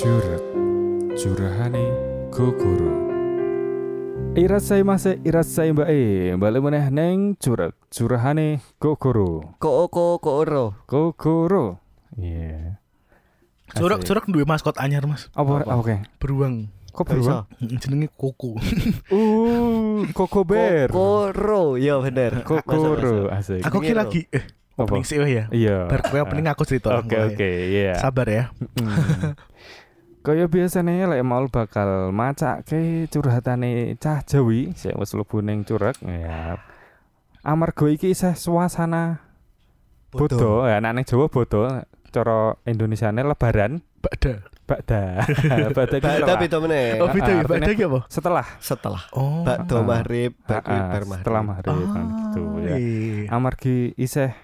Curug Curahane Gogoro Irasai mase irasai mbak e Balik meneh neng curug Curahane Gogoro Ko ko ko oro. Gogoro Iya Curug Asik. curug duwe maskot anyar Mas. Apa? Apa? Oke Beruang. Kok beruang? Jenenge Koko. Uh Koko Bear Kokoro, ya bener. Kokoro Asik aku Jenenge ki ro. lagi eh Apa? opening sih ya. Iya Bar kowe opening aku cerita. Oke oke iya Sabar ya. Kaya biasanya lek mau bakal macake curhatane cah Jawi sing wis mlebu ning curug ya. Amarga iki isih suasana bodo, ya anak ning Jawa bodo, cara Indonesiane lebaran Bakda. bakda. bakda iki Bada setelah. beda meneh. Oh, beda ya. artinya- Bakda ki apa? Setelah Setelah Oh. bakdo Ah. maghrib, Ah, bar maghrib. setelah maghrib kan gitu ya. iya. Amargi isih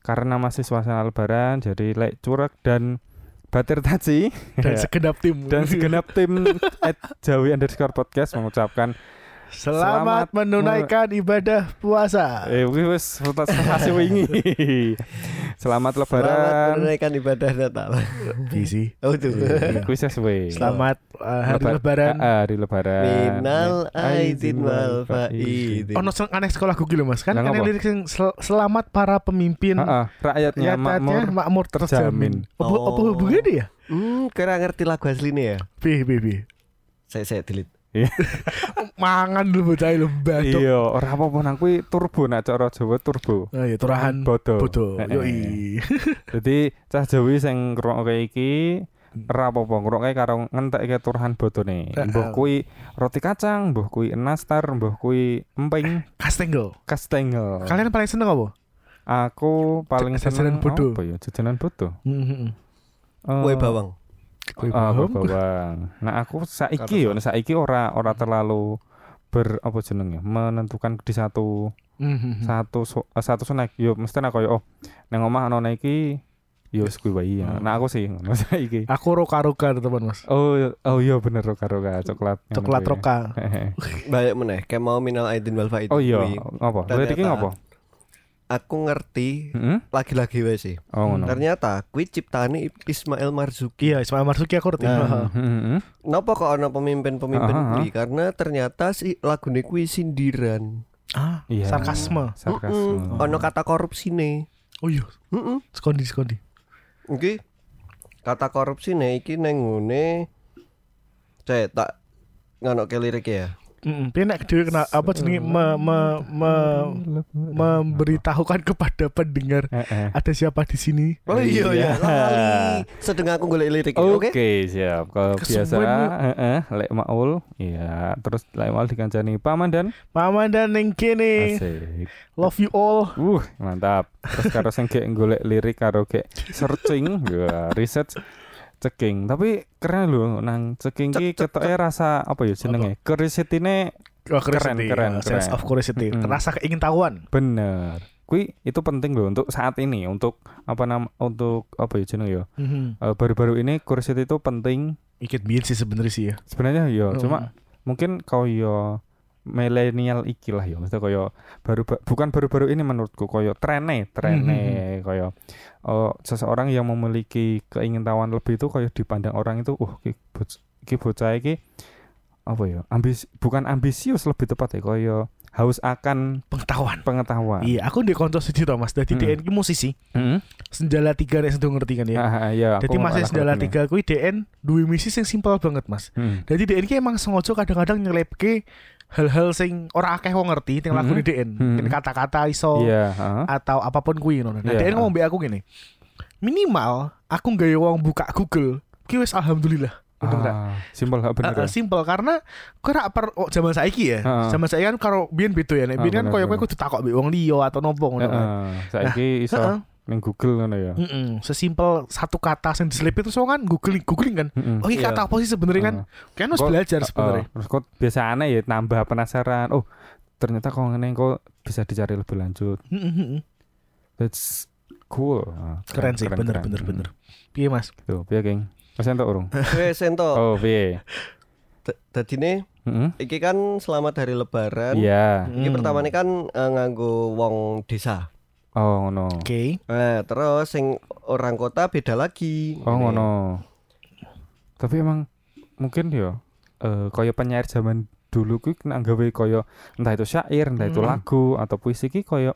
karena masih suasana lebaran jadi lek curug dan batir taci Dan ya, segenap tim. dan segenap tim at Jawi underscore podcast mengucapkan Selamat, Selamat menunaikan ibadah puasa. Eh, wis wis prestasi wingi. Selamat Selamat lebaran. menunaikan ibadah Natal. Bisi. Oh itu. Suwe. Selamat uh, hari Lebar- lebaran. Ah, hari lebaran. Minal Aidin wal faidin. Oh, nonton aneh sekolah gue lho Mas. Kan kan ngapa? lirik sing sel- selamat para pemimpin Heeh, rakyatnya rakyatnya makmur. makmur terjamin. Apa Oh. apa hubungannya ya? Hmm, kira ngerti lagu aslinya ya? Bi bi bi. Saya saya delete. Mangan dulu bocah lu badok. Iya, ora apa-apa nang kuwi turbo nak cara Jawa turbo. Oh iya turahan Bodo. bodoh. Heeh. Yoi. Jadi cah Jawi sing ngrungokke iki ora apa-apa ngrungokke karo ngentekke turahan bodone. Heeh. Mbah kuwi roti kacang, mbah kuwi nastar, mbah kuwi emping, Kastengel. kastengel. Kalian paling seneng apa? Aku paling Jajanan seneng bodo. apa ya? Jajanan bodo. Hmm. Eh, Kue bawang. Ah, bawang. Nah, aku saiki yo saiki ora ora terlalu ber apa jenenge menentukan di satu Mhm. satu so- eh, satu snack yo mesti nak koyo oh nang omah ana iki yo wis kuwi wae ya. Nah aku sih ngono saiki. Aku roka-roka teman Mas. Oh oh iya bener roka roka coklat. Coklat roka. Banyak meneh. Kayak mau minal aidin wal faidin. Oh iya, apa? Lirik iki ngopo? Aku ngerti Heeh. lagi-lagi wae sih. Oh ngono. Ternyata kuwi ciptane Ismail Marzuki. Iya, Ismail Marzuki aku ngerti. Nah. Heeh. Heeh. Napa kok ana pemimpin-pemimpin ah. kuwi? Karena ternyata si lagune kuwi sindiran. Ah, Iya. sarkasme. Sarkasme. Mm-mm. Ana kata korupsine. Oh iya, Heeh. skondi skondi. Iki kata korupsine iki nang ngene Cek tak ngono ke lirik ya. Heeh. Piye nek dhewe kena apa jenenge me, me, me, memberitahukan kepada pendengar Heeh. ada siapa di sini. Oh iya ya. Sedang aku golek lirik ya, Oke, oke. siap. Kalau biasa, heeh, lek maul, iya. Terus lek maul dikancani paman dan Mama dan neng kene. asik. Love you all. Uh, mantap. Terus karo sing golek lirik karo gek searching, ya research ceking. Tapi keren lho nang ceking ki ketoke rasa apa ya jenenge? Curiosity-ne Oh, keren, Oh, Sense keren. of curiosity. Mm-mm. Rasa keingin-tahuan. bener. Kui itu penting loh untuk saat ini, untuk apa nam untuk apa ya jenenge ya? Mhm. Eh, baru-baru ini curiosity itu penting Ikut biar sih sebenarnya sih ya. sebenarnya ya Oh. cuma mungkin kau yo milenial iki lah ya maksudnya koyo baru ba- bukan baru-baru ini menurutku koyo trene trene koyo oh, seseorang yang memiliki keingintahuan lebih itu koyo dipandang orang itu uh iki, boc- iki bocah iki apa ya ambis bukan ambisius lebih tepat ya koyo haus akan Pengetahuan. pengetahuan Iya, aku di konco siji to Mas. Dadi Hmm. DN ki musisi. Heeh. Sendala tiga nek sedang ngerti kan ya. Ah, iya, Jadi Mas malah Sendala ngerti. tiga kuwi DN duwe misi sing simpel banget Mas. Hmm. Jadi DN ki emang sengaja kadang-kadang nyelepke hal-hal sing ora akeh wong ngerti ning lagune DN. Mhm. Mungkin kata-kata iso Iya, heeh. atau apa pun kuwi ngono. Nah, Iya. DN ngomong mbek aku gini. Minimal aku gawe wong buka Google. Ki wis alhamdulillah. Nggak? Ah, simpel gak bener. Uh, ya? simple karena kowe rak per oh, zaman saiki ya. Heeh. Zaman saiki kan karo biyen beda ya. Nek Ah, biyen kan bener, koyo kowe bener. kudu takok mbek wong liya atau nopo ngono. kan. Saiki iso Ning Google ngono ya. Heeh, sesimpel satu kata yang diselipin terus wong kan googling googling kan. Heeh. Oh, ini Iya. kata apa sih sebenarnya kan? Kan harus belajar Oh, sebenarnya. terus kok biasa aneh ya nambah penasaran. Oh, ternyata kok ngene kok bisa dicari lebih lanjut. Heeh, heeh. That's cool. Ah, Keren sih, bener keren. bener bener. Piye Mas? Tuh, piye, Geng? Mas entuk urung? Wes ento. Oh, piye? Dadine Heeh. iki kan selamat hari lebaran. Iya. Iki Hmm. pertama ini kan eh, nganggo wong desa. Oh, ngono. Oke. Nah, terus sing orang kota beda lagi. Oh, Ini. ngono. Tapi emang mungkin yo eh kaya penyair zaman dulu kuwi kena gawe kaya entah itu syair, entah itu Hmm. lagu atau puisi ki kaya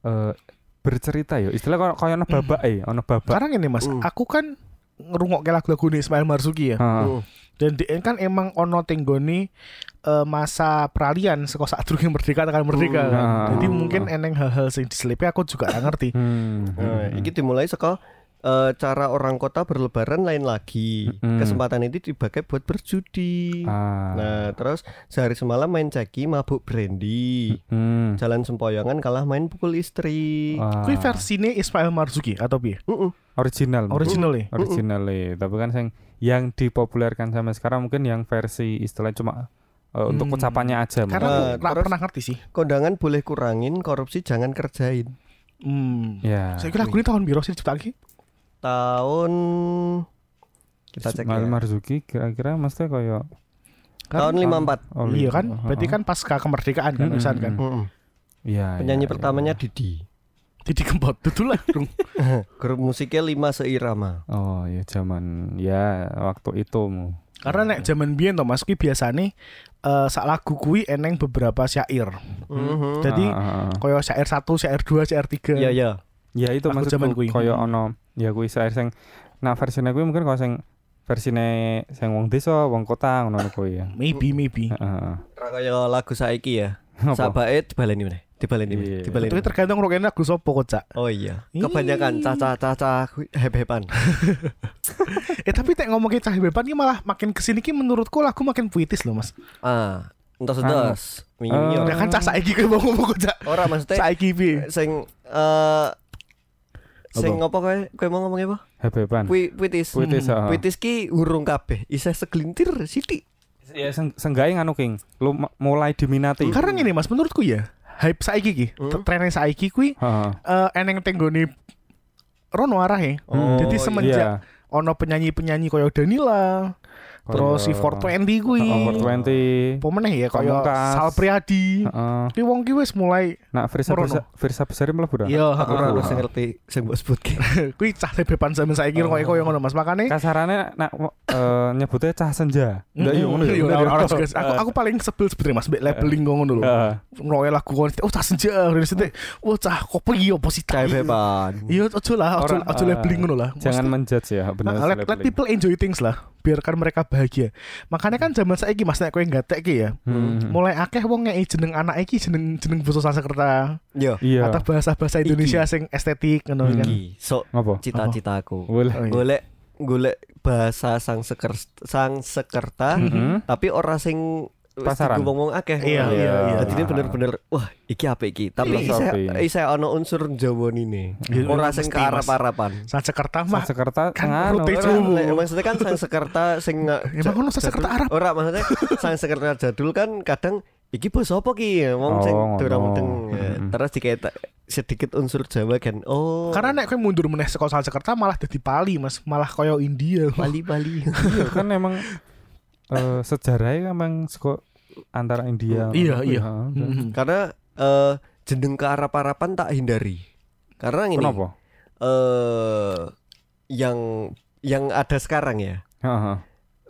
eh bercerita yo. Istilah kaya kaya ono babake, ono babak. Sekarang ini Mas, Hmm. aku kan ngerungok lagu-lagu nih Ismail Marzuki ya. Heeh. Hmm. Dan dia kan emang ono tenggoni eh, masa peralihan saka sadurunge merdeka tekan merdeka Hmm. kan. Ah. Jadi mungkin eneng hal-hal sing diselipi aku juga gak ngerti. Hmm. Nah, hmm. iki dimulai saka eh, cara orang kota berlebaran lain lagi. Mm-mm. Kesempatan itu dipakai buat berjudi. Ah. Nah, terus sehari semalam main ceki, mabuk brandy. Hmm. Jalan sempoyongan kalah main pukul istri. Ah. Kuwi versine Ismail Marzuki atau piye? Mm-mm. original. Original ya? original tapi kan yang yang dipopulerkan sampai sekarang mungkin yang versi istilah cuma untuk Hmm. ucapannya aja. Karena aku terus- pernah ngerti sih. Kondangan boleh kurangin, korupsi jangan kerjain. Hmm. ya Saya kira lagu ini tahun biru sih diciptake. Tahun kita cek Ismail ya. Marzuki kira-kira mesti kayak Tahun 54. oh, Iya kan? oh, Berarti kan pasca kemerdekaan kan, Mm-mm. wisan kan. Mm-mm. Iya, Penyanyi iya, pertamanya iya. Didi. Didi Kempot itu lah. Grup musiknya lima seirama. Oh, ya zaman ya waktu itu mu. Karena nek zaman biyen to Mas kuwi biasane eh sak lagu kuwi eneng beberapa syair. Mhm. Jadi Ah, ah, ah. koyo syair 1, syair 2, syair 3. Iya iya. ya itu Lagu maksudku kuwi. kaya Hmm. ono ya kuwi saya sing nah versine kuwi mungkin kaya sing versine sing wong desa, wong kota ngono kuwi ya. Maybe maybe. Heeh. Ora kaya lagu saiki ya. Sabake dibaleni meneh. Dibaleni meneh. Iya. Dibaleni. Itu meneh. tergantung rokene lagu sopo kok, Cak. Oh iya. Kebanyakan caca-caca heb-heban. Eh tapi tek ngomongin cah beban ki malah makin ke sini ki menurutku lagu makin puitis loh, Mas. Ah, entos-entos. Wingi Eh. Ya kan cah saiki kowe mau ngomong kok, Cak. Ora maksudnya Saiki piye? sing eh sing apa kowe kowe mau ngomong apa? Hebeban. Pui, puitis. Puitis, Hmm. Puitis ki urung kabeh, isih segelintir sithik. Ya seng senggae nganu King, lu mulai diminati. Karena gini Mas, menurutku ya, hype saiki ki, Hmm. trennya saiki kuwi Heeh. eh eneng tenggoni Rono arahe. Hmm. Jadi semenjak Iya. ono penyanyi-penyanyi koyo Danila, terus si 420 kuwi. Oh, 420. Pemeneh ya koyo Pamungkas. Sal Priadi. Heeh. Ki wong ki wis mulai Nah, Firsa. Firsa, Firsa Besari mlebu dah. Iya, Aku ora sing ngerti sing mbok sebut ki. kuwi cah beban zaman saiki koyo koyo ngono Mas. Makane Kasarane nak eh, nyebutnya cah senja. Ndak yo ngono iya, yo. ora- ora juga. Aku aku paling sebel sebenarnya Mas mbek labeling ngono lho. Ngroe lagu kon oh cah senja sithik. Oh cah kopi opo sih cah Heb-heban. Iya ojo lah, ojo ojo labeling ngono lah. Jangan menjudge ya, benar. Nah, let, people enjoy things lah biarkan mereka bahagia makanya kan zaman saiki mas nek kowe gatek ki ya Hmm. mulai akeh wong ngei jeneng anak iki jeneng jeneng basa Sanskerta. Iya. atau bahasa-bahasa Indonesia sing estetik ngono Hmm. kan Iki Ngopo? cita-citaku. Boleh. Oh, iya. Golek golek bahasa sang seker sang sekerta Mhm. tapi ora sing Pasaran. dienggo wong akeh. Iya, iya, iya. Jadi ini bener-bener wah iki apik iki. Tapi isih isih ana unsur Jawa. Iya, Ora sing Mas. kearep-arepan. Sanskerta mah Sanskerta kan maksudnya kan sang sekerta sing Emang ono Sanskerta jadul- Arab? Ora maksudnya sang sekerta jadul kan kadang iki basa apa ki? Wong sing Oh, durung mudeng. Ya. Terus diketak sedikit unsur Jawa kan. Oh. karena nek kowe mundur meneh saka Sanskerta malah dadi Pali mas malah koyo India Bali-bali. Iya kan emang eh, sejarahnya emang seko antara India. Iya, iya. Heeh. Mhm. Karena eh jeneng kearep-arepan tak hindari. Karena ini Kenapa? eh yang yang ada sekarang ya. Heeh.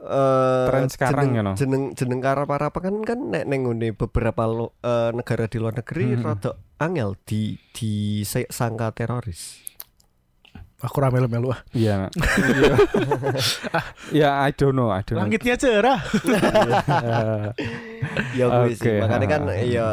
Eh Tren sekarang jeneng, ya, no? jeneng jeneng karapa kan kan nek neng ngene beberapa lo- eh, negara di luar negeri Hmm. rada angel di di se- sangka teroris. Aku ra melu-melu ah Iya. Iya. Ya, I don't know, I don't know. langitnya cerah Ya kuwi sih. Oke, Makanya kan ya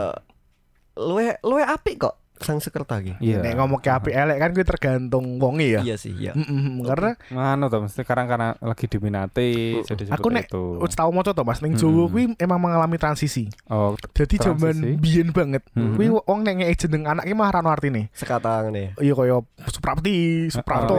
luwe luwe apik kok sang sekerta iki. Iya. nek ngomong ke api elek kan gue tergantung wongi ya Iya sih, iya. Mm-mm, karena Nganu tuh mesti sekarang karena lagi diminati Mm. jadi disebut Aku nek-. Wis tau maca to Mas ning Jawa Mm-mm. kuwi emang mengalami transisi. Oh, Jadi zaman biyen banget. Mhm. Kuwi wong nek ngeki jeneng anak ki mah ra ono artine. Sekata ngene. Iya kaya Suprapti, Suprapto,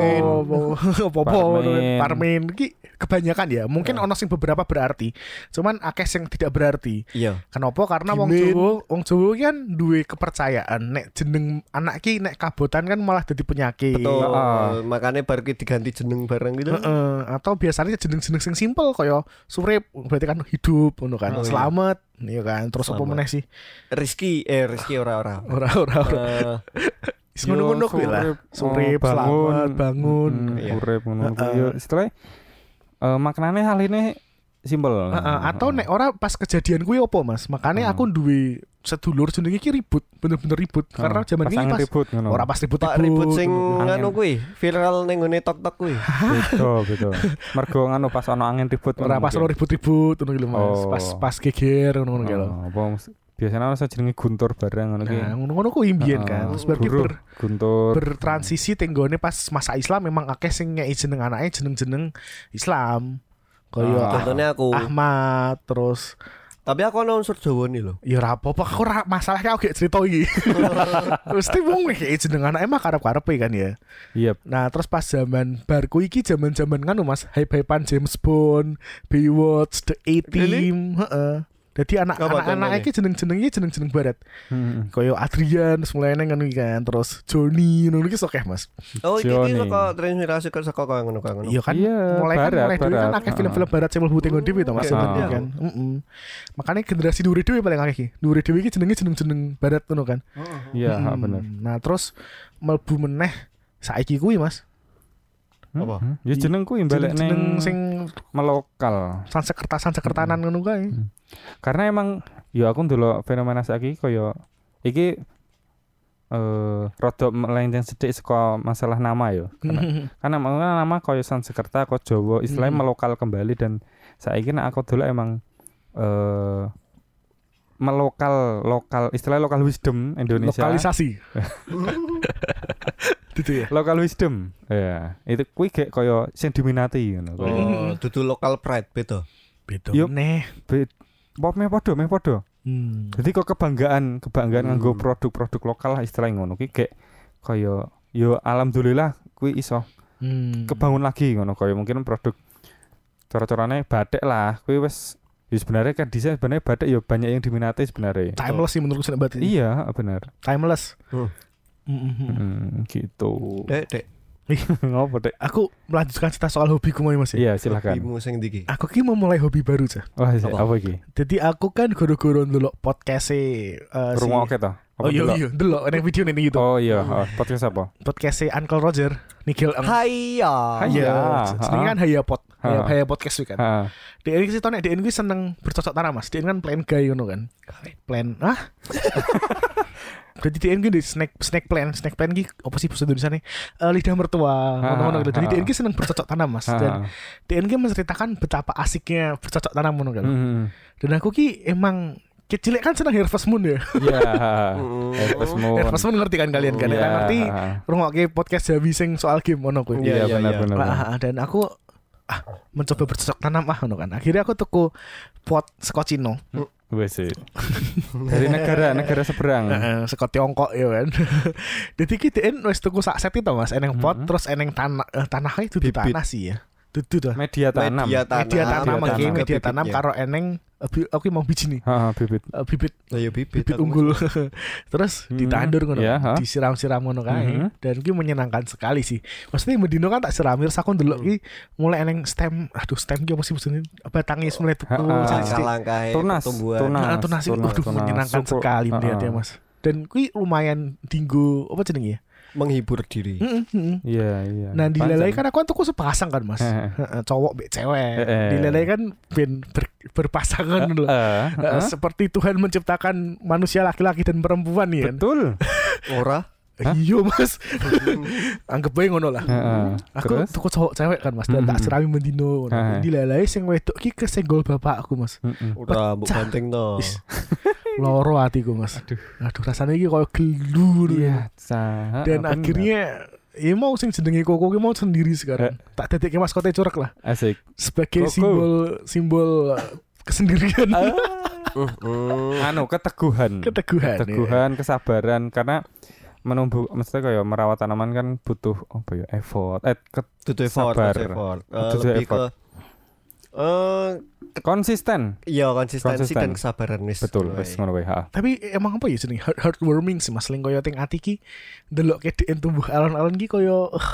apa-apa Parmin. Parmin ki kebanyakan ya. Mungkin Ya. ono sing beberapa berarti. Cuman akeh sing tidak berarti. Iya. Kenapa? Karena wong Gimin. Jawa, wong Jawa ki kan duwe kepercayaan nek jeneng anak ki nek kabotan kan malah jadi penyakit. Betul. Heeh. Makanya baru ki diganti jeneng bareng gitu. Heeh, atau biasanya jeneng-jeneng sing simpel kaya surip berarti kan hidup ngono kan. Oh, iya. Selamat, iya kan. Terus apa meneh sih? Rizky eh Rizky ora-ora. Ora ora ora. Eh, Wis ngono-ngono kuwi lah. Surip, oh, selamat, bangun. Hmm, Iya. urip ngono kuwi. Setelah eh maknane hal ini simpel. Heeh, atau nek ora pas kejadian kuwi opo Mas? Makanya Hmm. aku duwe sedulur jenenge iki ribut, bener-bener ribut. Karena zaman angin pas ribut ngono. ora pas ribut-ribut. Pak ribut sing Angin. nganu kuwi viral ning ngene tok-tok kuwi. Betul, betul. Mergo ngono pas ono angin ribut. ora ngono pas ora ribut-ribut ngono lho Mas. Oh. Pas pas geger ngono-ngono lho. Oh, apa biasanya ono jenenge guntur bareng ngono ki. Nah, ngono-ngono ku imbiyen Heeh. kan. Terus ber, guntur. bertransisi tenggone pas masa Islam memang akeh sing ngei jeneng anake jeneng-jeneng Islam. Kaya Ah. Contohnya aku. Ahmad terus Tapi aku ana unsur Jawa nih lho. ya ora apa-apa aku ora masalahnya aku gak cerita iki. Mesti wong ngei jeneng anake mah karep-karepe kan ya. Iya, Nah terus pas zaman barku iki zaman zaman nganu mas hype-hypean James Bond, Baywatch, The A-Team, heeh. Jadi anak Apa anak anak contohnya? iki jeneng jenengnya jeneng jeneng barat. Heeh. Koyo Adrian, neng nganu iki kan, terus Johnny, ngono iki sokeh mas. Oh iki iki saka terinspirasi ke saka kaya ngono. Iya kan, Iya, mulai kan mulai dulu kan akeh film-film barat sing mlebu tenggon dhewe to mas sebenarnya betul. kan. Heeh. Makanya generasi dure dhewe paling akeh iki. Dure dhewe iki jenenge jeneng-jeneng barat ngono kan. Iya, bener. Nah terus mlebu meneh saiki kuwi mas. Apa? Hmm, Ya jeneng kuwi balik Jeneng ning sing melokal. sansekerta sansekertanan ngono kae. Karena emang ya aku ndelok fenomena saiki kaya iki eh rada melenceng sedikit saka masalah nama ya. Karena, karena emang nama kaya Sansekerta kaya Jawa istilahnya Hmm. melokal kembali dan saiki nek aku delok emang eh melokal lokal istilah lokal wisdom Indonesia Lokalisasi. gitu ya. lokal wisdom ya itu kuwi kayak kaya sing diminati ngono Oh, dudu local pride beda. Beda neh. pop meh padha meh padha Hmm. Jadi kok kebanggaan, kebanggaan Hmm. nganggo produk-produk lokal lah istilahnya ngono ki kayak kaya yo alhamdulillah kuwi iso Hmm. kebangun lagi ngono kaya mungkin produk cara-carane batik lah kuwi wis ya sebenarnya kan desain sebenarnya batik ya banyak yang diminati sebenarnya. timeless sih menurutku sih batin. Iya, benar. Timeless. Hmm. Mm, mm, mm. Hmm, gitu. Dek, dek. Ngopo dek? Aku melanjutkan cerita soal hobiku mau mas ya. Iya, silakan. Hobimu sing ndi ki? Aku ki mau mulai hobi baru cah. Wah, apa, Apa? apa iki? Jadi aku kan goro-goro ndelok podcast e uh, si Rungokke to? Apa Oh iya iya, delok nek video nih gitu. Oh iya, oh, podcast apa? Podcast e Uncle Roger, Nigel Eng. Haiya. Hai. Iya, ha. jenenge kan Haya Pod. Haya, Ha. Haya Podcast kan. Dia ini sih nek dia ini seneng bercocok tanam Mas. Dia ini kan plan guy ngono kan. Plan ah. Jadi dia ini di snack snack plan, snack plan ki apa sih bahasa Indonesia nih? Eh, lidah mertua, ngono-ngono gitu. Jadi dia ini seneng bercocok tanam Mas. Dan dia ini menceritakan betapa asiknya bercocok tanam ngono kan. Hmm. Dan aku ki emang kecil kan seneng Harvest Moon ya. Iya. Mm. Harvest Moon. Harvest Moon ngerti kan kalian kan? Iya. Kan ngerti rungokke podcast Jawi sing soal game ngono kuwi. Iya, Iya, iya, benar iya. benar. Ah, dan aku ah mencoba bercocok tanam ah ngono kan. Akhirnya aku tuku pot Scotchino. Wes sih. Dari negara negara seberang. Heeh, saka Tiongkok ya kan. Dadi ki DN wis tuku sak set itu Mas, eneng pot Mhm. terus eneng tanah eh, tanahnya itu di tanah sih ya. Dudu tuh. Media tanam. Media tanam. Media tanam Media iki tanam. media tanam Bibitnya. karo eneng aku mau biji nih. Ha, bibit. eh, bibit Lah ya bibit. bibit unggul. terus Hmm, ditandur ngono. iya, ha. Disiram-siram ngono kae. Mhm. Dan ki menyenangkan sekali sih. Maksudnya Medino kan tak siram terus aku ndelok ki mulai eneng stem aduh stem ki apa sih maksudnya batangnya mulai tuku. Langkah-langkah Tunas, pertumbuhan. tunas. Nah, tunas itu tunas, aduh tunas. menyenangkan sekali Ha, melihat ya ha. Mas. Dan kui lumayan dinggo apa jenenge ya? Menghibur diri. Heeh, heeh. Iya, iya. Nah di Pancen. lelai kan aku kan tuku sepasang kan mas Cowok be cewek Heeh. Di lelai kan ben ber- berpasangan eh, Seperti Tuhan menciptakan manusia laki-laki dan perempuan ya kan Betul. Ora. Iya mas Anggap bae ngono lah. Aku Terus? tuku cowok cewek kan mas Dan tak Mhm. sirami mendino. Di lelai sing wedok ki kesenggol bapakku mas Heeh. Ora mbok Pecah. banting to. Is. Loro hatiku mas Aduh. Aduh rasanya ki kayak gelu ngono. Iya. Dan akhirnya Ya mau sing jenenge koko ki mau sendiri sekarang Tak detik maskotnya corak lah asik. sebagai simbol simbol uh, kesendirian Heeh. Anu keteguhan. keteguhan ya. Keteguhan, kesabaran karena menumbuh mesti kayak merawat tanaman kan butuh apa ya effort eh ke- Dudu effort, Sabar. effort. Eh, Dudu lebih ke effort. eh konsisten iya konsistensi Konsisten. dan kesabaran wis. betul wis ngono wae ha tapi emang apa ya jenenge heart heartwarming sih mas ling koyo ting ati ki delok kedeken tumbuh alon-alon ki koyo eh,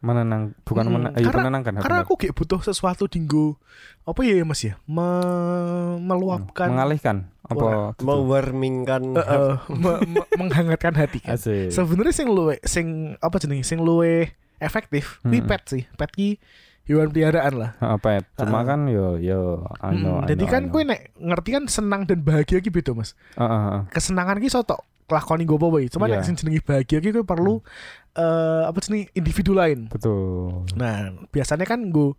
menenang bukan Mm, menenang iya karena- menenangkan karena aku kayak butuh sesuatu dinggo apa ya mas ya Me- meluapkan mengalihkan apa tuh? mewarmingkan eh, eh, me- me- menghangatkan hati kan sebenarnya sing luwe sing apa jenenge sing luwe efektif Hmm. pet sih pet ki hewan peliharaan lah. Heeh, pet. Cuma Ah. kan yo yo know, Hmm, jadi kan kue nek ngerti kan senang dan bahagia ki beda mas. Heeh, heeh. Kesenangan ki sotok kelakoni gue apa Cuma Iya. nek sing jenenge bahagia ki kue perlu eh apa sih individu lain. Betul. Nah biasanya kan gue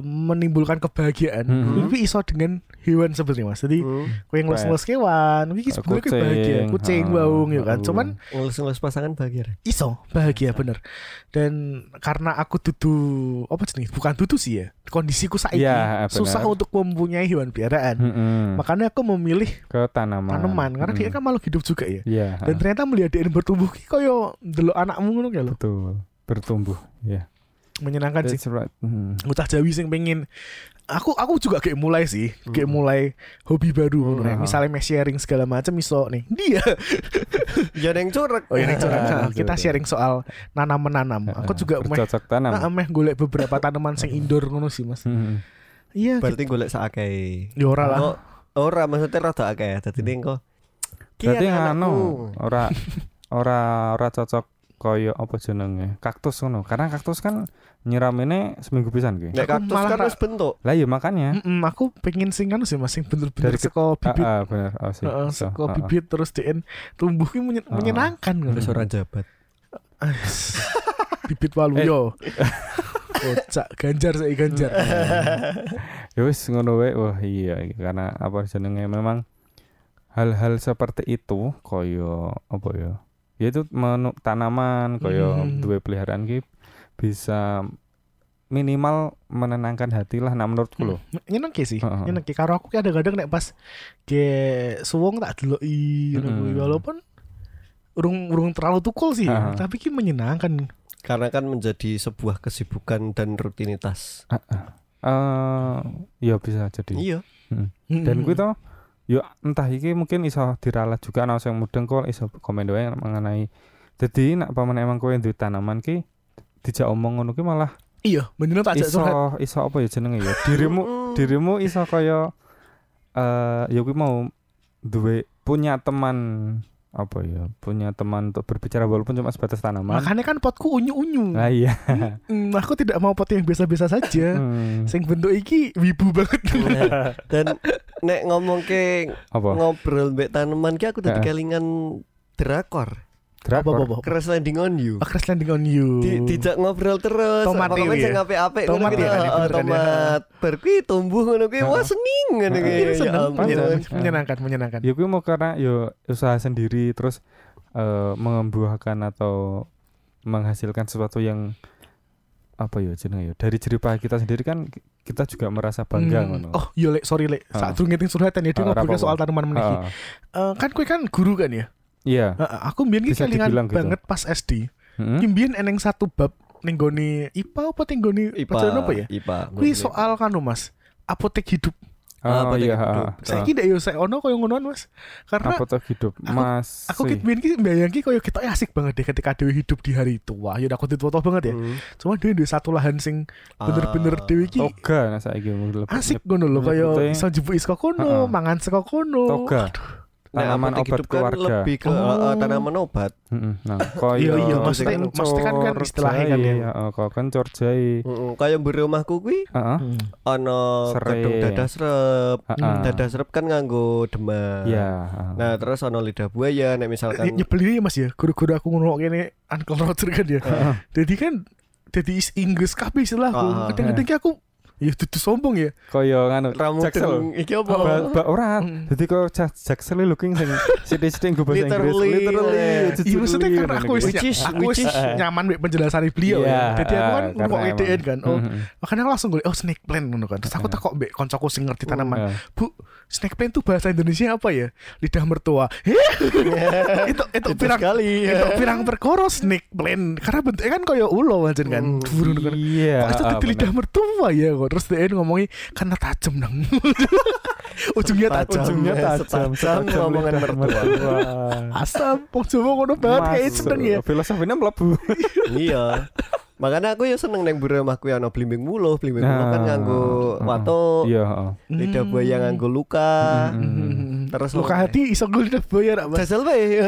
menimbulkan kebahagiaan. Mhm. Itu iso dengan hewan sebenarnya mas. Jadi Hmm. kue ngelus-ngelus kewan, iki sebenarnya kue bahagia. Kucing, Kucing ah, baung ya kan. Cuman Ngelus-ngelus pasangan bahagia. Iso bahagia bener. Dan karena aku dudu apa jenis bukan dudu sih ya. Kondisiku saiki benar. susah untuk mempunyai hewan peliharaan. Mm-mm. Makanya aku memilih ke tanaman. tanaman karena dia Mm. kan makhluk hidup juga ya. Iya. Dan ternyata melihat dia bertumbuh koyo delok anakmu ngono ya lho. betul bertumbuh ya Menyenangkan sih. That's right. Mm. Ucah Jawi sing pengen aku aku juga kayak mulai sih, kayak Hmm. mulai hobi baru ya. Hmm. Misalnya mes sharing segala macam iso nih. Dia. Ya yang curek. Oh ini curhat. Ah, Nah, kita sharing soal nanam menanam. Aku juga meh tanam nah, meh golek beberapa tanaman sing indoor ngono sih, Mas. Iya, Berarti golek sakake. ya ora lah. Kok ora maksudnya rada akeh. Dadi ning kok berarti anakku. ora ora ora cocok koyo apa jenenge kaktus ngono karena kaktus kan nyiramine seminggu pisan ki Nek Aku kaktus malah kan wis bentuk. lah ya makanya Mm-mm, aku pengen sing anu sih Mas, sing bener-bener Dari seko ah bibit. ah, bener oh, sih Heeh, iso. seko ah. bibit terus DN tumbuh ki menyen- Ah. menyenangkan ngono. Ora jabat. bibit Eh. waluyo. Kocak ganjar saya ganjar. ya wis ngono wae wah iya iki. karena apa jenenge memang hal-hal seperti itu koyo apa ya ya itu menu tanaman koyo Hmm. duwe peliharaan ki bisa minimal menenangkan hati lah nah menurutku loh Nyenengke sih. Nyenengke karo aku ki kadang-kadang nek pas ke suwung tak deloki kuwi. Mm-mm. walaupun urung urung terlalu tukul sih, Heeh. tapi ki menyenangkan. Karena kan menjadi sebuah kesibukan dan rutinitas. eh ya bisa jadi Iya. dan kuwi to yo entah iki mungkin iso diralat juga ana sing mudeng kok iso komen doang mengenai jadi nak paman emang kowe duwe tanaman ki dijak omong ngono ki malah iya, bener tak iso iso apa ya jenenge ya dirimu dirimu iso kaya eh ya kuwi mau duwe punya teman apa ya punya teman untuk berbicara walaupun cuma sebatas tanaman Makanya kan potku unyu-unyu. nah iya Hmm, aku tidak mau pot yang biasa-biasa saja. Hmm. Sing bentuk iki wibu banget. Dan nek ngomong ke apa ngobrol mbek tanaman ki aku tadi kelingan drakor. drakor Apa-apa? Crash landing on you. A Crash Landing on You. Di, dijak ngobrol terus. Tomat ya? sing apik-apik ngono Tomat ya kan, kan ya? tomat. Bar kuwi tumbuh ngono kuwi wah Heeh. sening ngono kuwi. Ya seneng, menyenangkan, menyenangkan, ya kuwi mau karena yo usaha sendiri terus eh membuahkan atau menghasilkan sesuatu yang apa ya jenenge ya dari jeripah kita sendiri kan kita juga merasa bangga Hmm. Oh, iya lek, sorry lek. Ah. Saat durung ngitung surhatan ya dia Ah, ngobrolnya apa-apa. soal tanaman meneh. Ah, Eh, kan kue kan guru kan ya. iya. Heeh, aku mbiyen ki kelingan gitu. banget pas SD. Hmm? Mbiyen eneng satu bab ning gone IPA apa ning gone IPA. pelajaran apa ya? IPA. Kuwi soal kanu Mas. Apotek hidup. Oh Ah, apa iya, ah, Saya ah. kira yo saya ono koyo ngonoan Mas. Karena apa tuh hidup aku- Mas? aku kit mbiyen ki mbayangki koyo kita asik banget deh ketika Dewi hidup di hari itu. Wah, ya aku foto banget ya. Hmm. Cuma Dewi duwe satu lahan sing bener-bener Ah. Dewi ki toga nah saiki lebih- asik ngono lho koyo iso jebuk saka kono, mangan saka kono. toga Nek tanaman apotek obat hidup kan keluarga. lebih ke Oh. eh, tanaman obat. Nah, koyo Iya, iya, maksudnya- kan- kan istilahnya kan ya. heeh, koyo kencur jahe. Heeh, kaya mburi omahku kuwi Heeh. Hmm. ana gedung dadah serep. Heeh. Dadah serep kan nganggo demam. Iya. Nah, terus ana lidah buaya nek misalkan Nye- nyebelin ya mas ya guru-guru aku ngono kene Uncle Roger kan ya jadi kan jadi is- Inggris kabeh istilahku Ah, kadang-kadang aku ya dudu sombong ya koyo nganu jaksel. iki apa? Oh. Ba, ba ora. Hmm. Dadi kok ja- jaksel looking sing sithik-sithik nggo bahasa Inggris Literally, literally. eh. Iya maksudnya karena aku wis Which is- aku wis nyaman mek penjelasan beliau Iya, ya. Jadi aku kan IDN emang. kan. Oh, Mhm. makanya aku langsung gue oh snake plant ngono kan. Terus aku Heeh. takut mbek koncoku sing ngerti tanaman. Heeh. Bu, snake plant tuh bahasa Indonesia apa ya? Lidah mertua. Heh? itu itu Itu pirang sekali. itu pirang perkara snake plant karena bentuknya kan kayak ulo aja kan. Dhuwur ngono kan. Iya. Kok itu ah, lidah mertua ya kok. Terus dia ngomongnya karena tajam nang. Ujungnya tajam. ujungnya Tajam, tajam, setajam setajam omongan lidah mertua. Asam, wong Jawa ngono banget kayak seneng ya. Filosofinya mlebu. iya. Makanya aku ya seneng neng buri omahku ya ana blimbing muluh, blimbing muluh kan Nah, nganggo heeh. watuk, Iya, heeh. lidah buaya nganggo luka. Terus luka hati iso gue lidah buaya rak, Mas. Jajal bae.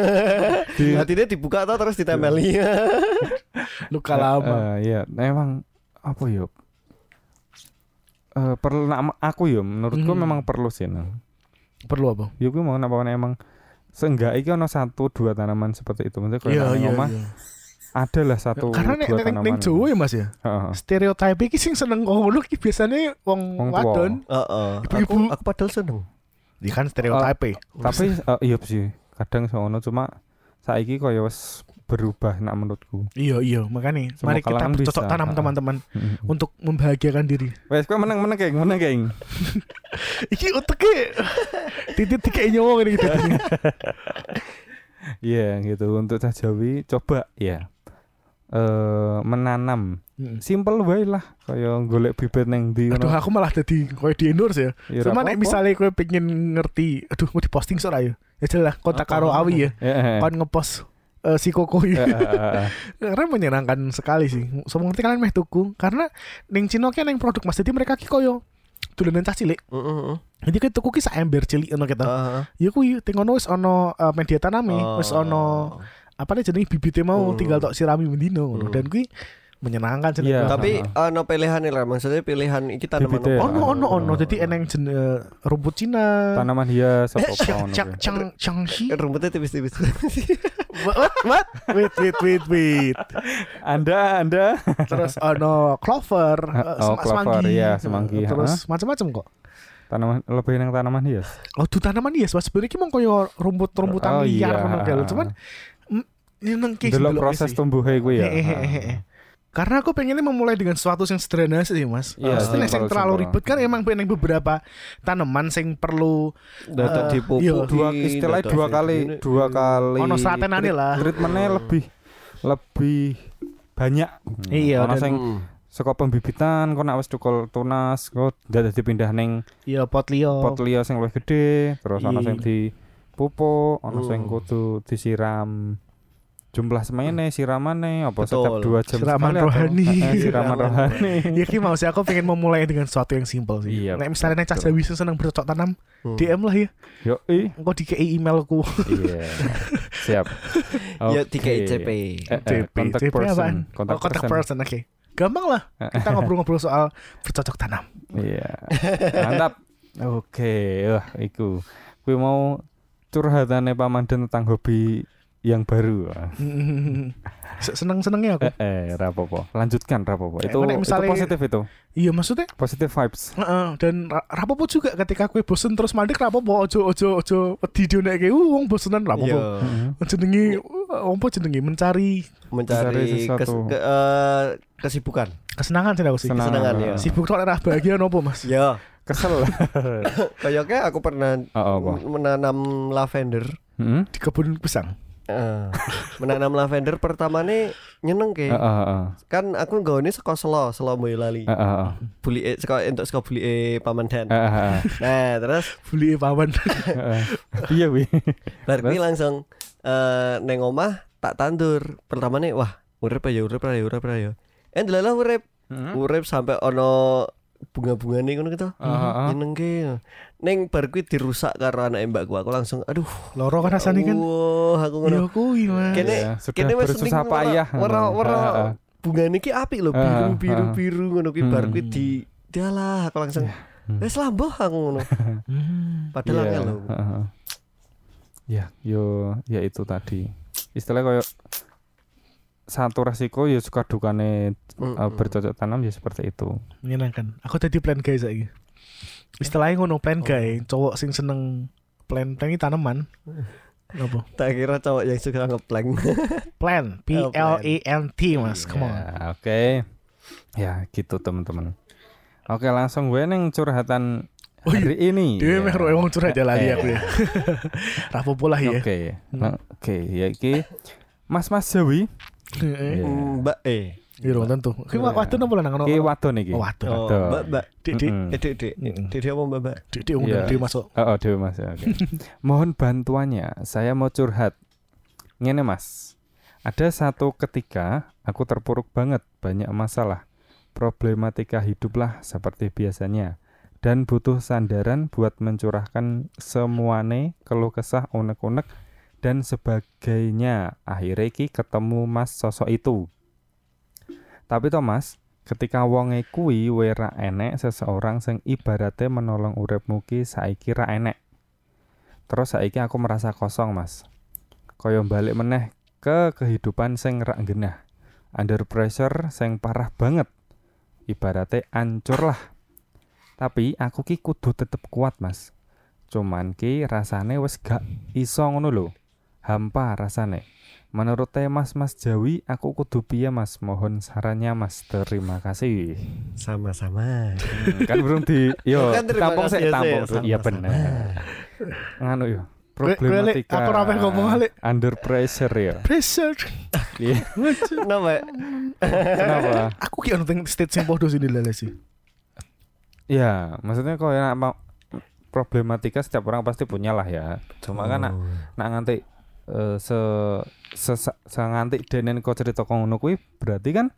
Di- Hatinya dibuka atau terus ditempeli. Luka lama. Eh, iya, nah, emang apa ya? Eh, perlu nak aku ya menurutku Hmm. memang perlu sih nang. Perlu apa? Ya gue mau napa emang seenggak iki ono satu dua tanaman seperti itu. Maksudnya kalau Iya nang iya. omah iya. ada lah satu Karena nek dua nek ning Jawa ya Mas ya. Heeh. Stereotip iki sing seneng ngono ki biasanya wong Wong wadon. Heeh. Ibu-ibu. Aku, aku padahal seneng. Iya kan stereotip. Tapi eh, iya sih kadang sono cuma saiki koyo wis berubah nak menurutku. Iya iya, makanya Semua mari kita bercocok bisa. tanam teman-teman untuk membahagiakan diri. Wes kowe meneng meneng geng, meneng geng. Iki uteke titik titik nyawa ngene gitu. Iya gitu untuk Jawi coba ya. eh menanam Hmm. simple wae lah kaya golek bibit neng ndi Aduh aku malah jadi koyo di endorse ya. Ya, Cuma nek misalnya kowe pengen ngerti, aduh mau diposting ora ya? Ya jelas kontak karo Awi ya. Eh, eh, Kon ngepost eh, si Koko ya. eh. Karena menyenangkan sekali sih. So ngerti kalian meh tuku karena ning Cino ki neng produk Mas jadi mereka ki koyo dolanan cah cilik. Heeh. Jadi kayak tuku ki sak ember cilik ngono kita. Heeh. Ya kuwi tengono wis ono media taname, wis ono apa nih jenenge bibitnya mau tinggal tok sirami mendino dan kuwi menyenangkan jenenge. Iya. Tapi ono pilihan lah maksudnya pilihan iki tanaman ya? apa? ono ono ono jadi eneng jen eh, rumput Cina. Tanaman hias apa Eh, apa cang cang cang. Rumputnya tipis-tipis. What what? Wait wait wait wait. Anda Anda Terus ono clover, Oh, eh, sem- clover, semanggi. iya, Eh, semanggi, Terus macam-macam kok. tanaman lebih nang tanaman hias. Oh, tuh tanaman iya, sebenarnya ki mong koyo rumput-rumputan Oh, liar iya. ngono. Cuman mm, nyeneng ki proses sih. tumbuhnya gue ya. Hehehe. Karena aku pengennya memulai dengan sesuatu yang sederhana sih mas. Iya, Maksudnya yang simpel, terlalu simpel. ribet kan emang pengen beberapa tanaman yang perlu Dadak Eh, dipupuki. iya. Dua istilahnya dadak dua kali, dua kali. Ono seratenane lah. Treatmentnya lebih lebih banyak. Iya, Ono sing Hmm. saka pembibitan kok nek wis cukul tunas kok dadi dipindah ning ya pot liyo. pot liya sing luwih gede, terus ono Iya. sing dipupuk, ono sing Hmm. kudu disiram jumlah semene siramane apa Betul. setiap dua jam Siraman sekali atau- rohani. Eh, eh, siraman rohani Ya ki mau sih aku pengen memulai dengan sesuatu yang simpel sih. Iya, Nek misalnya nek cah. Jawi seneng bercocok tanam, Hmm. DM lah ya. yo i Engko dikei emailku. iya siap Ya Oke. tiga ICP. Eh, eh, CP, contact CP person. apaan? Contact oh, contact person. person, oke. Gampang lah. Kita ngobrol-ngobrol soal bercocok tanam. Iya. Mantap. Oke, wah iku. Kuwi mau curhatane Pamandan tentang hobi yang baru. Seneng-senengnya aku. Eh, eh rapopo. Lanjutkan rapopo. Eh, Itu, misalnya- itu positif itu. Iya maksudnya Positive vibes. Heeh, dan ra- rapopo juga ketika kue bosen terus mandek rapopo ojo ojo ojo wedi dionekke uh wong bosenan rapopo. Iya. Heeh. Jenenge uh, jenenge mencari Mencari Mencari kes, ke- eh, kesibukan. kesenangan sih aku sih. Senang. Kesenangan, ya. Sibuk tok ora bahagia nopo Mas? Ya, Kesel. kayaknya aku pernah Oh, apa? menanam lavender. Heeh. Di kebun pisang. Eh, menanam lavender pertama nih nyeneng ke. Heeh, heeh. Kan aku nggak ini seko selo, selo Boyolali. Heeh, heeh. Buli eh, seko untuk seko buli eh, pamandan. Heeh, heeh. Nah, terus Beli paman. Heeh. Iya, wi. Terus? langsung eh neng omah tak tandur. Pertama nih wah, urip ya urip ya urip ya. Eh ndelalah urip. Heeh. Urip sampai ono bunga-bunga nih ngono gitu. Heeh. Nyeneng ke. Neng bar kuwi dirusak karo anak mbakku. Aku langsung aduh. Loro kan rasane kan. Wah, aku ngono. Iya kuwi Mas. Kene- Iya, kene wis bersusah ning payah. wara- wara- Heeh. bunga niki apik lho Ah, biru biru ah. biru ngono kuwi bar kuwi Hmm. di dialah aku langsung Hmm. wis lambuh aku ngono Hmm. padahal Iya, angel lho. Ya, yo ya itu tadi. Istilahnya kayak satu resiko ya suka dukane Mm, uh, mm. bercocok tanam ya seperti itu. Menyenangkan. Aku tadi plan guys saiki. Istilahnya ngono plan guys, cowok sing seneng plan plan iki tanaman. Apa? tak kira cowok yang suka ngeplank Plan, P Oh, L plan. A N T Mas. Come on. Ya, Oke. Ya, gitu teman-teman. Oke, langsung gue neng curhatan Oh, iya. hari ini. Dewe Ya. meh ro wong curhat ya lali Eh. aku ya. Rapopo lah ya. Oke. Hmm. Oke, ya iki Mas Mas Jawi. Heeh. Iya. mbak eh Iya dong tentu. Ki wak wadon apa lanang ono? Iki wadon iki. Oh, wadon. oh, Wadon. mbak mbak eh Mm-mm. dek dia apa mbak mbak Dik dik undang Iya. dia masuk. Oh, oh Dewi Mas. Oke. Mohon bantuannya. Saya mau curhat. Ngene Mas. Ada satu ketika aku terpuruk banget banyak masalah. Problematika hiduplah seperti biasanya dan butuh sandaran buat mencurahkan semuane keluh kesah unek-unek dan sebagainya. Akhirnya ki ketemu Mas sosok itu. Tapi Thomas, ketika wonge kuwi we ra enek seseorang sing ibarate menolong uripmu ki saiki ra enek. Terus saiki aku merasa kosong, Mas. Kaya balik meneh ke kehidupan sing ra genah. Under pressure sing parah banget. Ibarate ancur lah. Tapi aku ki kudu tetep kuat, Mas. Cuman ki rasane wis gak iso ngono. Hampa rasane. Menurut teh Mas Mas Jawi, aku kudu piye Mas? Mohon sarannya Mas. Terima kasih. Sama-sama. Hmm, kan belum di yo Kan tampung kasih sih ya, tampung iya bener nganu yo problematika aku ramen ngomong, Lek. under pressure ya Pressure. iya Kenapa? kenapa Aku ki ono teng stage sing podo sini lele sih. ya maksudnya ya mau problematika setiap orang pasti punya lah ya cuma kan nak Oh. nak nganti eh, se se se nganti denen kok cerita kok ngono kuwi berarti kan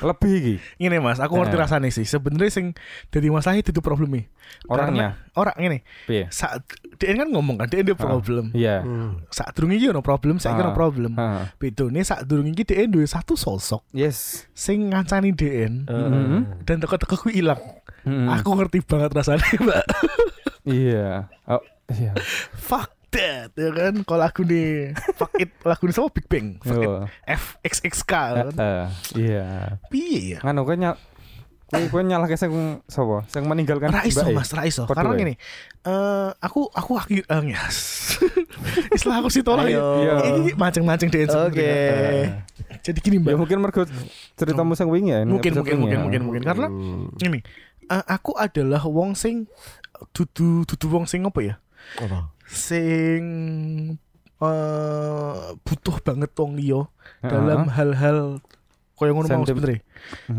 lebih iki Ngene Mas, aku ngerti Nah. rasane sih. Sebenarnya sing dari masalah itu tuh problemnya. orangnya Orang ngene, piye saat dia kan ngomong kan dia ada problem. iya Hmm. Saat durung iki ono problem, saya ono Ah. problem. Ha, Bedone saat durung iki dia duwe satu sosok yes sing ngancani DN Eh, Mhm. dan teko-teko kuwi ilang. Mm-mm. Aku ngerti banget rasanya, Mbak. iya oh iya Fuck that, ya kan? Kalau lagu nih, fuck it, lagu nih sama Big Bang. Fuck it, Yo. FXXK Eh, kan? eh, iya Piye ya? nganu kowe nyal kowe kowe nyalahke sing sapa sing meninggalkan Ra iso mbake? mas, ra iso. Podo Karena gini, eh aku aku akhir eh, yes. Istilah aku sih tolong. Iya. Ini mancing-mancing deh Oke. Eh, Jadi gini ya mbak, mungkin mergo ceritamu sing wingi ya mungkin mungkin mungkin ya. mungkin mungkin karena ini aku adalah wong sing dudu dudu wong sing apa ya? Apa? Sing eh butuh banget wong liya Heeh. dalam hal-hal koyo ngono mau sebenarnya.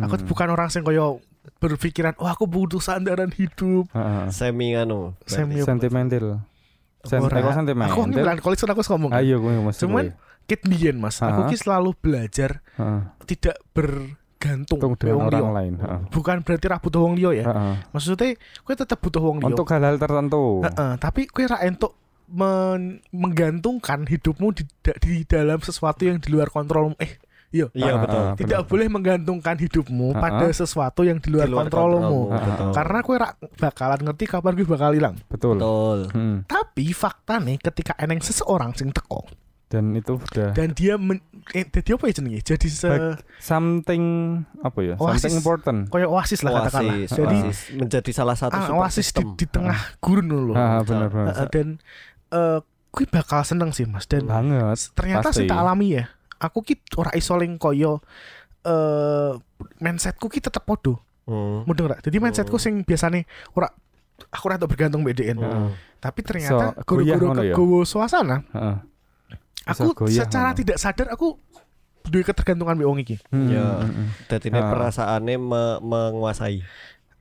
Aku Hmm. bukan orang sing koyo berpikiran, oh aku butuh sandaran hidup. Heeh. Semi anu. Semi- sentimental Sen Ora. aku Aku sentimental nggak melankolis aku ngomong. ayo gue mesti Cuman kit biyen Mas, aku Ha. ki selalu belajar Heeh. tidak bergantung Untung ke dengan wong orang liya. lain heeh. Bukan berarti ra butuh wong liya ya. Heeh. Maksudnya kowe tetap butuh wong liya. untuk hal-hal tertentu Heeh, tapi kowe ra entuk men- menggantungkan hidupmu di, da- di dalam sesuatu yang di luar kontrolmu. Eh, iya. Iya Ah, betul. ah, Tidak benar. boleh menggantungkan hidupmu Ha-ha. pada sesuatu yang di luar, Di luar kontrolmu. kontrolmu, Ah, betul. Karena ra bakalan ngerti kapan kowe bakal hilang. betul Betul. Hmm. Tapi fakta nih ketika eneng seseorang sing teko dan itu udah dan dia men, eh, jadi apa ya jenenge? Jadi se something apa ya Oasis. something important koyo oasis lah katakanlah. Oasis, Jadi oasis menjadi salah satu ah, oasis di, di tengah gurun loh. ah betul. benar benar Heeh, dan eh gue bakal seneng sih mas dan banget ternyata pasti. sih tak alami ya aku ki ora iso ling koyo eh mindsetku ki tetep podo Hmm. mudeng ora jadi mindsetku Hmm. sing biasane ora aku ora bergantung BDN Hmm. tapi ternyata So, guru-guru ngono ya? suasana Heeh. aku goyah secara tidak sadar aku duwe ketergantungan wong iki Hmm, Ya. hmm, hmm. Ini Ah. perasaannya me- menguasai.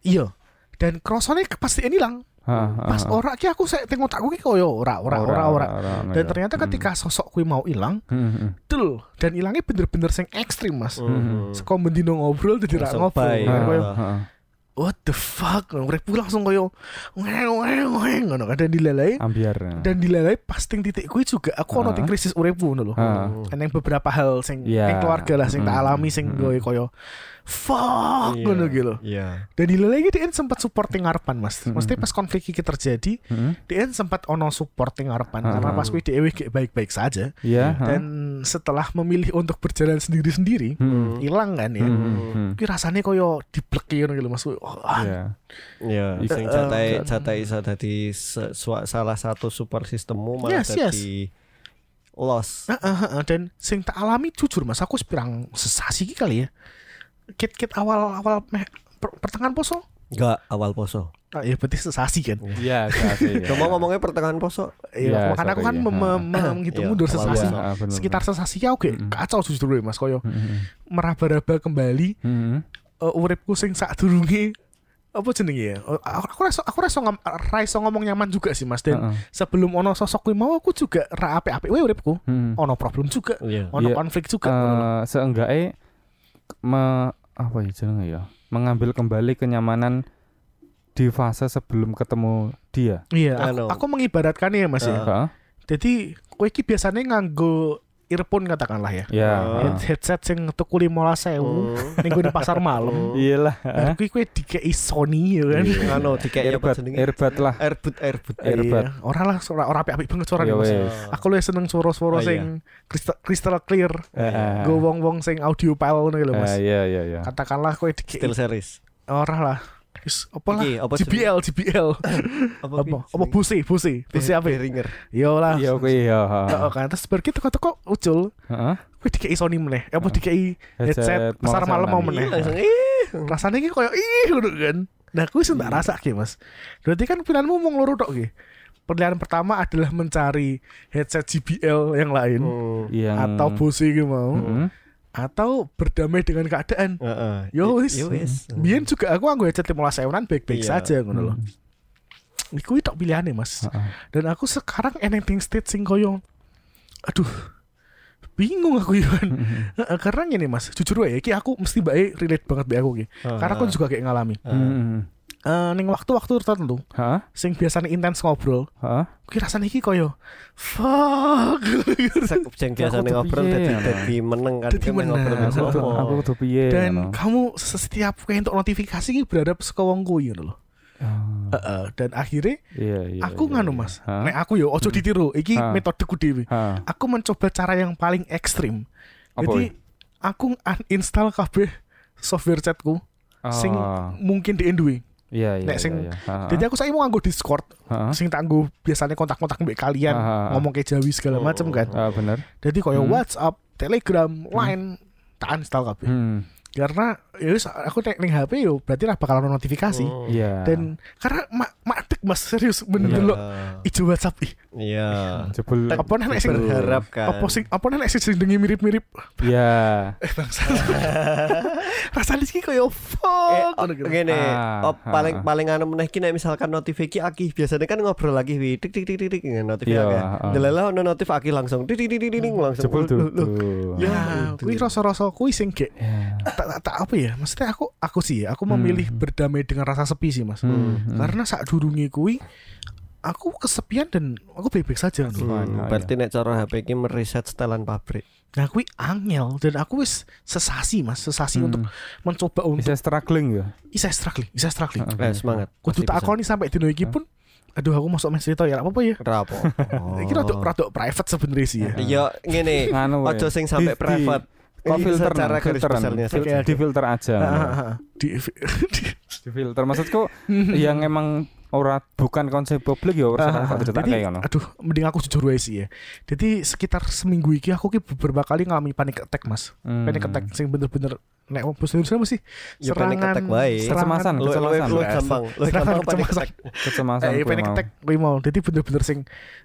iya dan krosone kepastian hilang Pas ora ki aku sek tengok takku ki koyo ora ora ora ora dan ternyata Hmm. ketika sosok kuwi mau hilang Hmm, hmm. Del dan hilangnya bener-bener sing ekstrim mas. Hmm. Seko bendino ngobrol jadi ra ngobrol what the fuck uripku langsung koyo ngeng ngeng ngeng ngono kan dan dilalai ambiar dan dilalai pas ting titik kuwi juga aku ono ting krisis uripku ngono lho. Kan yang beberapa hal sing Iya. ning keluarga lah sing tak Mm. alami sing Mm. gue koyo fuck Iya. ngono gitu. Iya. Dan dilalai dia sempat supporting ngarepan Mas. Mm. Maksudnya pas konflik iki terjadi, Hmm. dia sempat ono supporting ngarepan Ah. karena pas kuwi dhewe baik-baik saja Iya ah. dan setelah memilih untuk berjalan sendiri-sendiri, Hmm. hilang kan ya. Hmm, hmm. Kuwi rasanya koyo dibleki ngono gitu Mas. Oh, Iya. Iya, eh, jatai iso dadi salah satu support sistemmu malah Yes, yes. dadi loss. Heeh, heeh. dan sing tak alami jujur Mas, aku sepirang sesasi iki kali ya. Kit-kit awal-awal meh pertengahan poso. Enggak awal poso. Ah, ya berarti sesasi kan. Iya, kasih. Cuma ngomongnya pertengahan poso. Iya, Iya, makanya aku kan iya. Iya, menghitung iya, mundur awal sesasi. Ah, bener, Sekitar sesasi ya oke, Mm-mm. kacau justru ya Mas koyo bener. Hmm, meraba-raba kembali hmm. Uh, uripku sing sadurunge apa jenenge ya? Uh, aku aku rasa aku rasa ngom, ra iso ngomong nyaman juga sih Mas dan Heeh. sebelum ono sosok kuwi mau aku juga ra apik-apik wae uripku. Hmm. Ono problem juga, Iya. ono Iya. konflik juga. lho. Eh, seenggaknya me, apa ya jenenge ya mengambil kembali kenyamanan di fase sebelum ketemu dia Iya, aku, Anu. aku mengibaratkan ya Mas ya. Ah. Heeh. Jadi kowe iki biasanya nganggo earphone katakanlah ya. Ya. Oh. Head- Headset sing tuku 15.000 Hmm. ning gone pasar malam. Iyalah. Nah, kuwi kuwi dikei Sony ya kan. Anu dikek apa Earbud, jenenge? earbud lah. Airbud. Earbud. Iya, ora lah ora ora apik-apik banget suara Ya Mas. Aku lu seneng suara-suara Oh, iya. sing crystal, crystal clear. Heeh. Go wong-wong sing audio file ngono lho Mas. Eh, Iya iya iya. Katakanlah kowe dikei Steel series. ora lah. Wis apa lah? Iki, apa JBL, JBL. Apa? Apa? Apa Bose, Bose. Bose apa? Behringer. Yo lah. Iya kuwi ya. Heeh kan terus bar gitu teko ucul. Heeh. Kowe dikei Sony meneh. Apa dikei headset pasar malam mau meneh. Iya, langsung ih. Rasanya iki koyo ih ngono kan. Nah, kuwi sing tak rasake, Mas. Berarti kan pilihanmu mau loro tok iki. Pilihan pertama adalah mencari headset JBL yang lain Hmm. Yang atau Bose iki mau Heeh. Atau berdamai dengan keadaan. Heeh. Yo wis. Yo wis. Biyen juga aku anggo headset 15 sewunan baik-baik Iya. saja ngono loh. Iku tok pilihane, Mas. Heeh. Dan aku sekarang anything state sing koyo aduh bingung aku ya kan. Heeh, Karena gini mas, jujur wae, iki aku mesti baik relate banget be aku iki. Karena aku juga kayak ngalami. Heeh. Ning waktu-waktu tertentu, Hah? sing biasanya intens ngobrol, Hah? kuwi rasane iki koyo fuck. Sing biasa Aku tuh ngobrol dadi dadi meneng kan Dadi meneng. ngobrol Aku tuh- piye Dan kamu setiap untuk notifikasi iki berharap saka wong kuwi ngono lho. Ah, Heeh, dan akhirnya Iya iya. aku iya, nganu iya. mas, nek aku yo ojo ditiru, iki Hah? metodeku dewi. Aku mencoba cara yang paling ekstrim. Apa? Jadi aku uninstall kabeh software chatku sing Ah, mungkin di. Iya iya. nek sing- iya, iya. Jadi aku saya mau nganggo Discord, Hah? sing tak nganggo biasanya kontak-kontak mbek kalian, ah, ah. ngomong ke Jawi segala Oh. macam kan. Ah, bener. Jadi koyo Hmm. WhatsApp, Telegram, Line, tak uninstall kabeh. Hmm. Karena ya wis, aku nek ning HP yo berarti lah bakal ono notifikasi. Hmm. Iya. Dan karena mak makdek Mas serius Iya. bener lo ijo WhatsApp ih. Iya. jebul. Apa nek sing berharap kan. apa sing apa nek sing jenenge mirip-mirip Iya. eh bangsa. Rasane iki koyo Eh, fuck oh, gitu. ngene, Ah, oh, paling ah. paling anu meneh ki nek misalkan notif iki aki biasanya kan ngobrol lagi wi tik tik tik tik tik ngene notif Iya, aki. ah. Delala ono notif aki langsung tik tik tik tik langsung. Jebul tuh. Ya. Ya, kuwi rasa-rasa kuwi sing gek Ya. Tak, tak, tak apa ya? Maksudnya aku aku sih aku memilih Hmm. berdamai dengan rasa sepi sih, Mas. Hmm, hmm. Karena saat durungi kuwi aku kesepian dan aku baik-baik saja. Hmm, Fine, berarti nek cara HP ki mereset setelan pabrik. Nah, kuwi angel dan aku wis sesasi, Mas, sesasi Hmm. untuk mencoba untuk bisa struggling ya. isa struggling, isa struggling. Heeh. Eh semangat. Kudu tak akoni sampai dino iki pun aduh aku masuk mes cerita ya apa-apa ya. Rapo. Iki rada rada private sebenarnya sih ya. Iya, ngene. Wae. Ojo sing sampai Di- di- private. Kok Ini filter secara garis filteran. besarnya Fil- Oke, oke. di filter aja. Di, di Di filter maksudku yang emang ora bukan konsep publik ya ora cerita jadi, aduh mending aku jujur wae sih ya jadi sekitar seminggu iki aku ki beberapa kali ngalami panic attack mas Hmm. panic attack sing bener-bener nek wong bahasa Indonesia mesti Ya, panic attack wae. Kecemasan, kecemasan. lu gampang, lu Serangan gampang panik kecemasan. attack. Kecemasan eh panic attack kuwi mau jadi bener-bener sing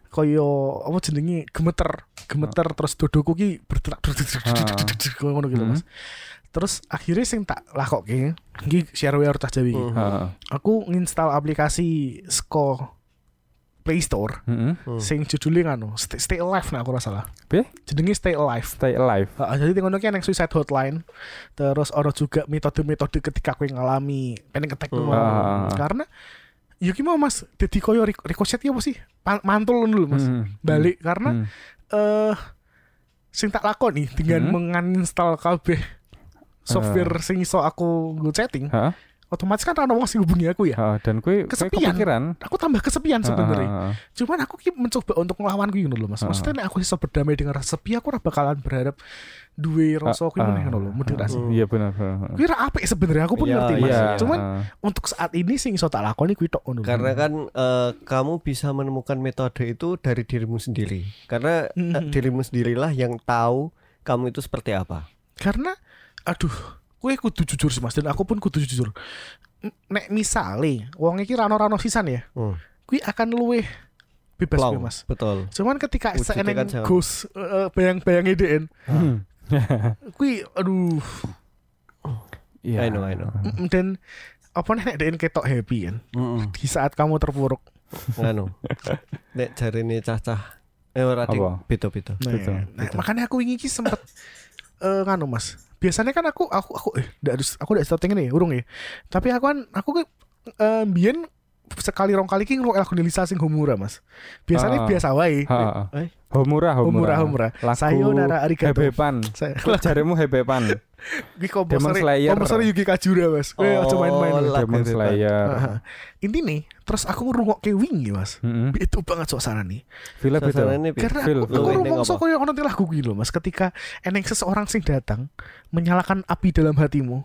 koyo apa jenenge gemeter gemeter terus dodoku ki bergerak ngono gitu mas terus akhirnya sing tak lakoke iki shareware tas Jawi iki. Hmm. Heeh. aku nginstal aplikasi Sko Play Store Heeh. Hmm. sing judulnya nganu Stay, Stay Alive nah aku rasa lah Piye? jenenge Stay Alive Stay alive. Heeh, jadi ngono ki yang suicide hotline terus ono juga metode-metode ketika kowe ngalami panic attack Hmm. mau. Ah. karena ya ki mau mas jadi koyo ri- ricochet ki apa sih mantul lho mas Hmm. balik karena Hmm. eh sing tak lakoni dengan Hmm. menginstal kabeh software sing iso aku nggo chatting Heeh. otomatis kan ana wong sing hubungi aku ya Heeh, dan kuwi kuwi Kesepian. kepikiran. aku tambah kesepian sebenarnya Heeh, heeh. cuman aku ki mencoba untuk melawan kuwi ngono lho Mas. Maksudnya nek aku iso berdamai dengan rasa sepi aku ora bakalan berharap duwe rasa kuwi meneh ngono lho, ra sih. Hmm. Iya benar. benar. Kuwi ra apik sebenarnya aku pun Iya, ngerti Mas. iya. Cuman heeh. untuk saat ini sing iso tak lakoni kuwi tok ngono. lho. Karena kan eh, kamu bisa menemukan metode itu dari dirimu sendiri. Karena eh, Mhm. dirimu sendirilah yang tahu kamu itu seperti apa. karena aduh, kowe kudu jujur sih Mas dan aku pun kudu jujur. Nek misale wong iki rano-rano sisan ya, Hmm. kuwi akan luweh bebas Plong, Mas. betul. Cuman ketika seeneng kan ghost eh, bayang-bayang DN, Hmm. kuwi aduh Iya. I know, I know. Mm, dan apa nih nek DN ketok happy kan Mm-mm. di saat kamu terpuruk Nganu. Nek jarine cacah eh ora ding Apa? beda-beda. Nah, Betul, nah, makanya aku ingin ki sempet eh nganu mas biasanya kan aku aku aku eh harus aku udah setting ini urung ya. Tapi aku kan aku eh, biyen sekali rong kali ki ngrungokne lagu Lisa sing Homura, Mas. Biasanya Ah. biasa wae. Ha. Eh? Homura, Homura, Homura. Homura. Lagu Sayonara arigato. Hebepan. Jaremu Hebepan. Demon komposer Slayer. komposer Yuki Kajura, Mas. Aja main-main. Oh, Mas. lagu Demon. Slayer. Heeh. Intinya, terus aku ngrungokke wingi, Mas. Heeh. Itu banget suasana nih. Film itu. Suasananya piye? Karena Feel, aku, aku Lu ini so ono teh lagu kuwi lho Mas ketika eneng seseorang sing datang menyalakan api dalam hatimu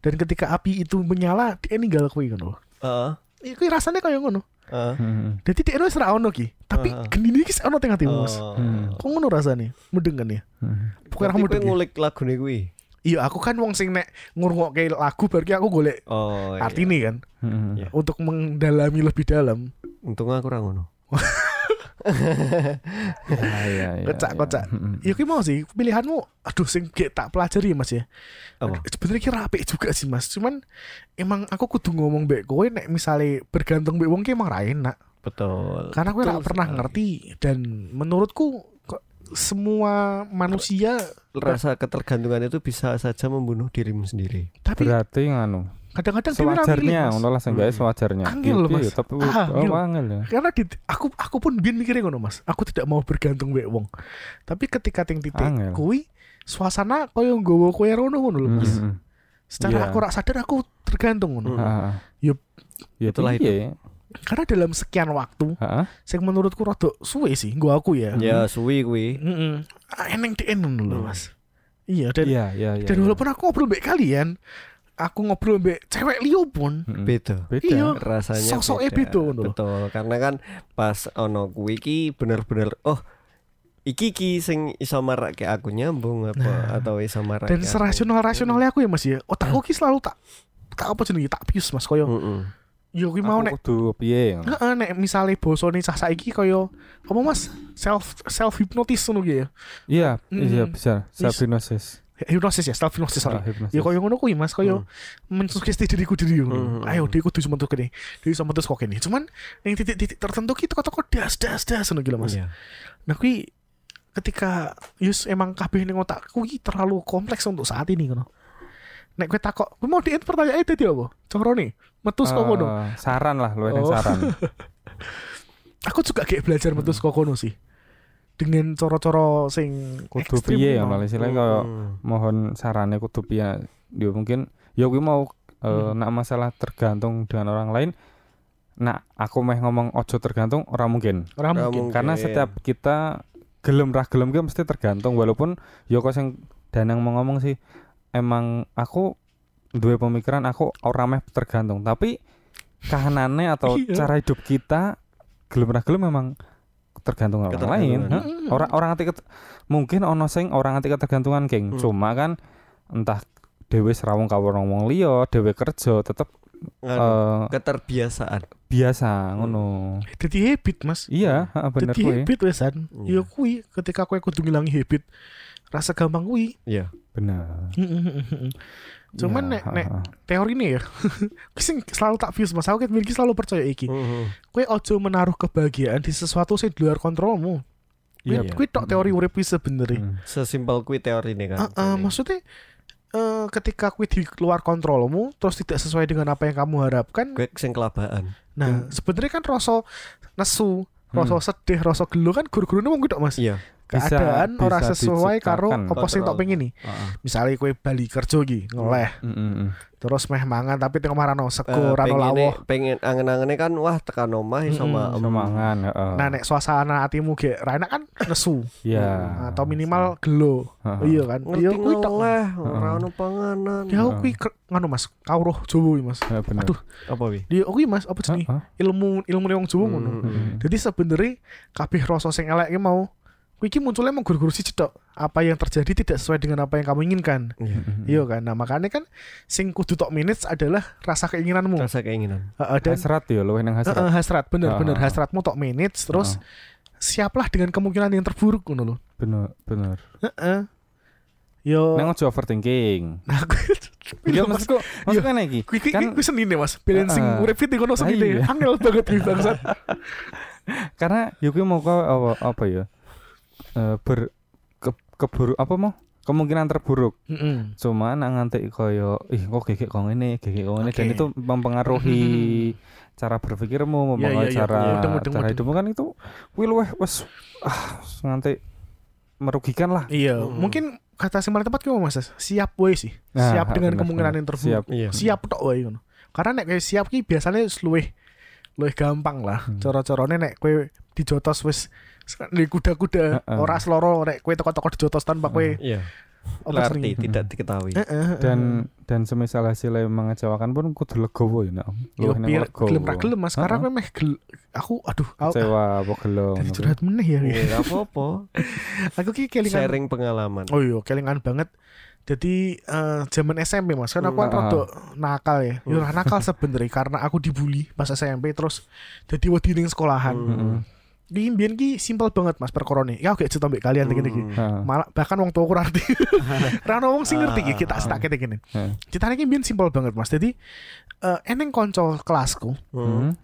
dan ketika api itu menyala dia ninggal kuwi ngono. Heeh. Iku rasanya kayak ngono. Heeh. Heeh. Jadi dia wis ra ono ki, tapi Heeh. genine iki ono teng atimu Mas. Oh. Hmm. Kok ngono rasanya? Mudeng kan ya? Heeh. Bukan kamu mudeng. ya? ngulik lagune kuwi. Iya, aku kan wong sing nek ngrungokke lagu berarti aku golek Oh. iya. artine kan Heeh. Iya. untuk mendalami lebih dalam. Untung aku ora ngono. Ya, ya, ya, ya. Ya ki mau sih pilihanmu aduh sing gak tak pelajari Mas ya. Apa? Sebenarnya kira apik juga sih Mas. Cuman emang aku kudu ngomong mbek kowe nek misale bergantung mbek wong ki emang ra enak. Betul. Karena aku gak pernah sekali. ngerti dan menurutku kok semua manusia Rasa ketergantungan itu bisa saja membunuh dirimu sendiri. tapi Berarti nganu. Kadang-kadang Sewajarnya, Mas. ngono lah seenggaknya Hmm. sewajarnya. Angel loh, Iya, Mas. iya, Tapi Ah, oh, angel. angel ya. Karena di, aku aku pun biar mikirnya ngono Mas. Aku tidak mau bergantung mbek wong. Tapi ketika ting titik kuwi suasana koyo nggowo kowe rono ngono lho Mas. Heeh. Secara Iya. aku rak sadar aku tergantung ngono. Hmm. Heeh. Yup. Ya Itulah itu. piye? Karena dalam sekian waktu Heeh. sing menurutku rada suwe sih gua aku ya. Ya suwi kuwi. Heeh. Eneng DN ngono lho Hmm. Mas. Iya dan Iya, iya, iya. dan iya. walaupun aku ngobrol mbek kalian, aku ngobrol mbek cewek liyo pun Heeh. Beda. Beda. Iya. rasanya Sosoknya beda lho. betul karena kan pas ono kuwi ki bener-bener oh iki ki sing iso marake aku nyambung apa Nah. atau iso marake dan aku. serasional rasionalnya aku ya Mas ya. Otakku ki selalu tak tak apa jenenge tak pius Mas koyo Heeh. yo kuwi mau Aku nek kudu piye? ngono. Heeh, nek misale bosone cah saiki koyo apa Mas self self hypnotis ngono ki ya. Iya, Mm. iya bisa. Self hypnosis. Hipnosis ya, self hypnosis sorry. Ya koyo ngono kuwi Mas, koyo mensugesti diriku diri ngono. Hmm. Ayo dia kudu mentuk kene. Dia iso mentus kok kene. Cuman ning titik-titik tertentu ki toko-toko das das das ngono gitu Mas. Iya. Nah kuwi ketika yus emang kabeh ning otakku ki terlalu kompleks untuk saat ini ngono. Nek kowe takok, kowe mau diin pertanyaannya dadi apa? Corone, metus kok ngono. Eh, saran lah, lu Oh. saran. Aku juga kayak belajar metus kok ngono sih. Dengan coro-coro sing Kudu piye ngono istilahnya kaya Mm. mohon sarannya kudu piye. Yo mungkin yo kuwi mau eh, Hmm. nak masalah tergantung dengan orang lain. Nak aku meh ngomong ojo tergantung orang mungkin. Ora Ora mungkin. mungkin. Karena setiap kita gelem ra gelem ki mesti tergantung walaupun yo kok sing Danang mau ngomong sih emang aku duwe pemikiran aku ora meh tergantung tapi kahanane atau Iya. cara hidup kita gelem ra gelem memang tergantung orang lain. Mm-mm. Orang orang anti ket- mungkin ono sing orang anti ketergantungan geng. Hmm. Cuma kan entah dhewe serawung karo wong liya, dhewe kerja tetep eh, keterbiasaan biasa ngono. Dadi habit, Mas. Iya, heeh, bener Dadi kuwi. habit wesan. Iya. Ya kuwi ketika kowe kudu ngilangi habit. Rasa gampang kuwi. Iya Bener. Cuman Iya, nek nek teori ini ya sing selalu tak views Mas. Aku kan miliki selalu percaya iki. Heeh. Kowe ojo menaruh kebahagiaan di sesuatu sing di luar kontrolmu. Iya, Kuwi kuwi tok teori urip kuwi sebenarnya. Hmm. sesimpel kuwi teori ini kan Heeh, maksudnya eh, ketika kuwi di luar kontrolmu terus tidak sesuai dengan apa yang kamu harapkan. gue sing kelabaan Nah, sebenarnya kan rasa nesu, rasa sedih, rasa gelo kan guru-gurune wong kuwi tok Mas. iya Bisa- Keadaan ora bisa sesuai karo apa sing tok pengen nih. Heeh. Misalnya kue bali kerja iki ngeleh Mm, mm, mm. terus meh mangan tapi tengah marano Eh, sego rano pengene- lawoh. pengen angen-angene kan wah tekan omah iso Mm-mm. maem. Semangan, heeh. Nah nek suasana hatimu ge ra enak kan nesu Iya. atau minimal gelo. Heeh. Iya kan? Iya kuwi tok. ngeleh ora ono panganan Ya kuwi nganu Mas, kawruh Jawa iki, Mas. Ya, bener. Aduh. apa wi Dia kuwi Mas, apa jenenge? Ilmu ilmu wong Jawa ngono. Hmm. Mm. Jadi sebenarnya kabeh rasa sing elek ki mau kuwi iki munculnya emang guru-guru siji tok. Apa yang terjadi tidak sesuai dengan apa yang kamu inginkan. Iya. Mm. Iya kan? Nah, makanya kan sing kudu tok minutes adalah rasa keinginanmu. rasa keinginan Heeh, dan Hasrat ya, luwih nang hasrat. Heeh, hasrat bener Ah. bener hasratmu tok minutes terus siaplah dengan kemungkinan yang terburuk ngono lho. Bener, bener. Heeh. Yo Nang ojo overthinking. nah aku Iya Mas, maksudku, maksudku kan iki. kuwi kuwi Kan kuwi seni nih Mas. Balancing Heeh. urip fit ngono seni iya. Angel banget nih bangsat. karena yo kuwi mau kau apa, apa ya? Eh ber ke, keburu apa mau kemungkinan terburuk Heeh. cuma nak nganti koyo ih kok gegek kok ngene gegek kok ngene dan Oke. itu mempengaruhi cara berpikirmu mempengaruhi iya, iya. cara Mudeng, mudeng, cara hidupmu kan itu kuwi luweh wes ah nganti merugikan lah Iya, Hmm. mungkin kata sing paling tepat ki Mas. Siap wae sih. Nah, siap dengan bener, kemungkinan bener. yang terburuk. Siap. Iya. Siap tok wae ngono. Karena nek siap ki biasanya luwih luwih gampang lah. Hmm. Cara-carane nek kowe dijotos wis di kuda-kuda Heeh. ora seloro nek kowe teko-teko dijotos tanpa kowe Iya. apa Arti jenenge? tidak diketahui. Heeh, heeh. dan dan semisal hasilnya mengecewakan pun kudu legowo ya nak nang biar legowo. gelem ra gelem Mas. Karena kowe meh gel aku aduh aku kecewa apa gelo dari curhat meneh ya. Iya, nggak apa-apa. Aku ki kelingan Sharing pengalaman. Oh iya, kelingan banget. Jadi eh, zaman SMP mas, kan aku kan rada nakal ya. Ya ora nakal sebenernya karena aku dibully pas SMP terus jadi wedi ning sekolahan. Hmm. Di mbiyen ki simpel banget mas perkorone. Ya oke cerita mbek kalian iki iki. Hmm. Heeh. Malah bahkan wong tuaku ora ngerti. Ra ono wong sing ngerti iki kita tak kene gini. Heeh. Ceritanya ki mbiyen simpel banget mas. Jadi eh eneng konco kelasku, Hmm.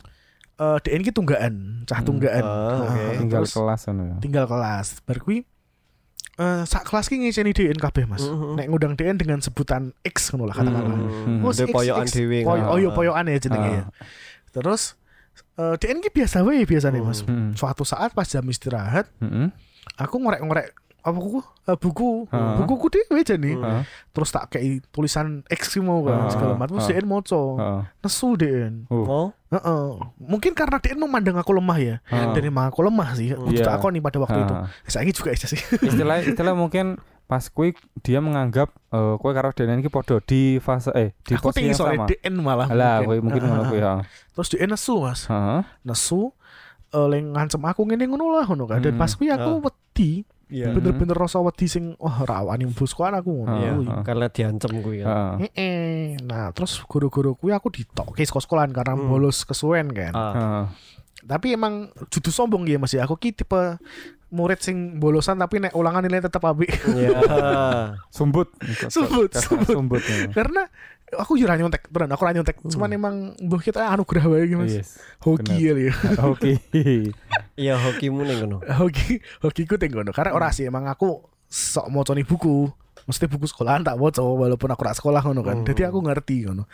eh DN ki tunggaan, cah Hmm. tunggaan. Ah, oke. Nah, tinggal terus kelas ngono ya tinggal kelas. Bar kuwi eh sak kelas ki ngeceni DN kabeh mas. Mhm. Nek ngundang DN dengan sebutan X ngono lah katakanlah. Hmm. Oh, Ada X, X. dhewe. Poyo, oh iya Ah. poyokan ya jenenge. Ah. Terus eh DN ki biasa wae biasanya Mas. Hmm. Suatu saat pas jam istirahat, Heeh. aku ngorek-ngorek apa buku Eh, buku Ah. bukuku dhewe jane. Hmm. Terus tak kei tulisan X mau kan Ah, segala macam. Terus. DN moco. Heeh. Nesu DN. Uh. Oh, Heeh. Mungkin karena DN memandang aku lemah ya. Ah. Dan emang aku lemah sih. Untuk Iya. aku nih pada waktu itu. Ah. Saya juga aja sih. istilah istilah mungkin pas kui dia menganggap eh kue karo Denen iki podo di fase eh di aku posisi yang sama. DN malah. Alah, mungkin. kowe mungkin Ah, ngono ah, kuwi ah. ya. Terus DN nesu Mas. Heeh. nesu eh leng ngancem aku ngene ngono lah ngono kan. Dan Hmm. pas kuwi aku wedi. Hmm. bener-bener rasa wedi sing wah ra wani bosku aku ngono. Ah, Iya, kuwi. ah. karena diancam gue kan. Heeh. Heeh. Nah, terus guru-guru kuwi aku ditokke saka sekolahan karena Hmm. bolos kesuwen kan. Ah. Heeh. Tapi emang judu sombong ya Mas ya. Aku ki tipe murid sing bolosan tapi nek ulangan nilai tetap apik. Iya. Sumbut. Sumbut, sumbut. Sumbut. ya. Karena aku ra nyontek, beneran aku nyontek. Cuman emang mbah kita anugerah wae iki Mas. Yes. Hoki ya. Oke. Iya, hokimu ning ngono. hoki hokiku teng ngono karena ora sih emang aku sok moconi buku mesti buku sekolahan tak waca walaupun aku ora sekolah ngono kan Hmm. jadi aku ngerti ngono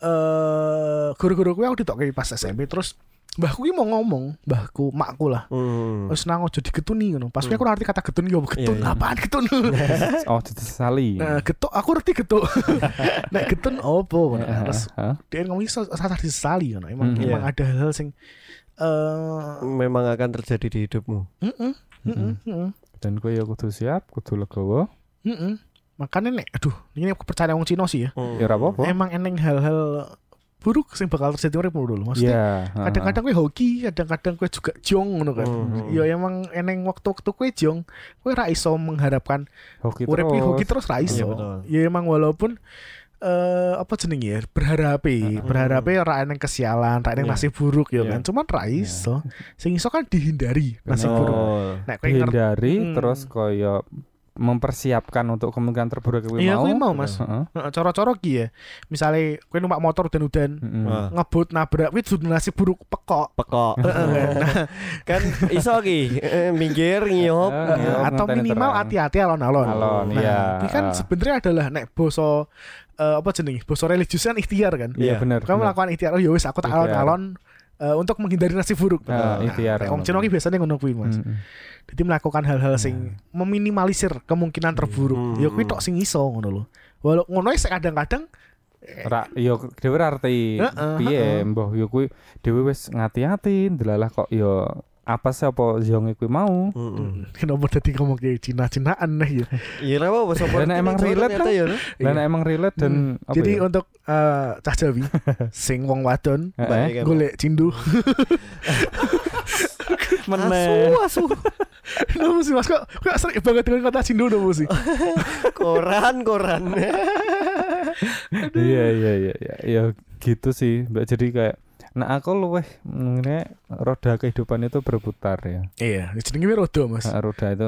eh guru-guru kuwi aku ditokke pas SMP terus mbahku ki mau ngomong mbahku makku lah Hmm. wis nang aja digetuni ngono pas kuwi aku ngerti kata getun apa getun Iya, iya. apaan getun Oh, disesali. nah getuk aku ngerti getuk nek getun opo ngono terus dia ngomong iso rasa disesali ngono emang Hmm. emang Iya. ada hal sing eh Memang akan terjadi di hidupmu. heeh heeh heeh Dan kowe ya kudu siap, kudu legowo. Heeh. Makanya nek aduh, ini aku percaya wong Cina sih ya. Hmm. Ya ora apa-apa. Emang eneng hal-hal buruk sing bakal terjadi uripmu dulu. Maksudnya Iya. heeh. kadang-kadang kowe hoki, kadang-kadang kowe juga jong ngono kan. Hmm. Ya emang eneng waktu-waktu kowe jong, kowe ra iso mengharapkan hoki urip terus. hoki terus ra Iya, iso. betul. Ya emang walaupun eh apa jenenge ya berharap Hmm. berharap ora eneng kesialan, ra eneng Iya. nasib buruk ya Iya. kan. Cuman ra iso. Sing iso kan dihindari nasib buruk. Nek kowe ngerti Dihindari Hmm. terus koyo mempersiapkan untuk kemungkinan terburuk kowe Iya, mau. kuwi mau, Mas. Heeh. Heeh, cara-cara ki ya. Misale kowe numpak motor udan-udan, Heeh. Wah. ngebut nabrak kuwi dudu nasib buruk pekok. Pekok. Nah, kan iso ki eh, minggir ngiyop. Ngiyop, atau minimal terang. hati-hati alon-alon. Alon, nah, iya. Ini kan sebenarnya adalah nek boso eh, apa jenenge? Boso religius kan ikhtiar kan. Iya Iya. benar. Kamu melakukan ikhtiar, oh ya wis aku tak alon-alon eh, untuk menghindari nasib buruk. Ah, Nah, ikhtiar. Wong Cina ki biasanya ngono kuwi, Mas. Mm-mm. Jadi melakukan hal-hal sing meminimalisir kemungkinan terburuk. Hmm. Ya kuwi tok sing iso ngono lho. Walau ngono kadang-kadang Ra yo dhewe ora arti piye mbah yo kuwi dhewe wis ngati-ati ndelalah kok yo apa sih apa jonge kuwi mau. Heeh. kenapa dadi ngomong kayak Cina-Cinaan nah ya. Iya lah apa support Dan emang relate lah. ya. Dan emang relate dan apa Jadi ya? untuk eh, cah Jawi sing wong wadon golek cindu. meneh. Asu, asu. Kenapa sih Mas kok kok sering banget dengan kata cindu kenapa sih? koran, koran. Iya iya iya iya ya gitu sih Mbak jadi kayak nah aku luweh ngene roda kehidupan itu berputar ya. Iya, jenenge rodo Mas. Nah, roda itu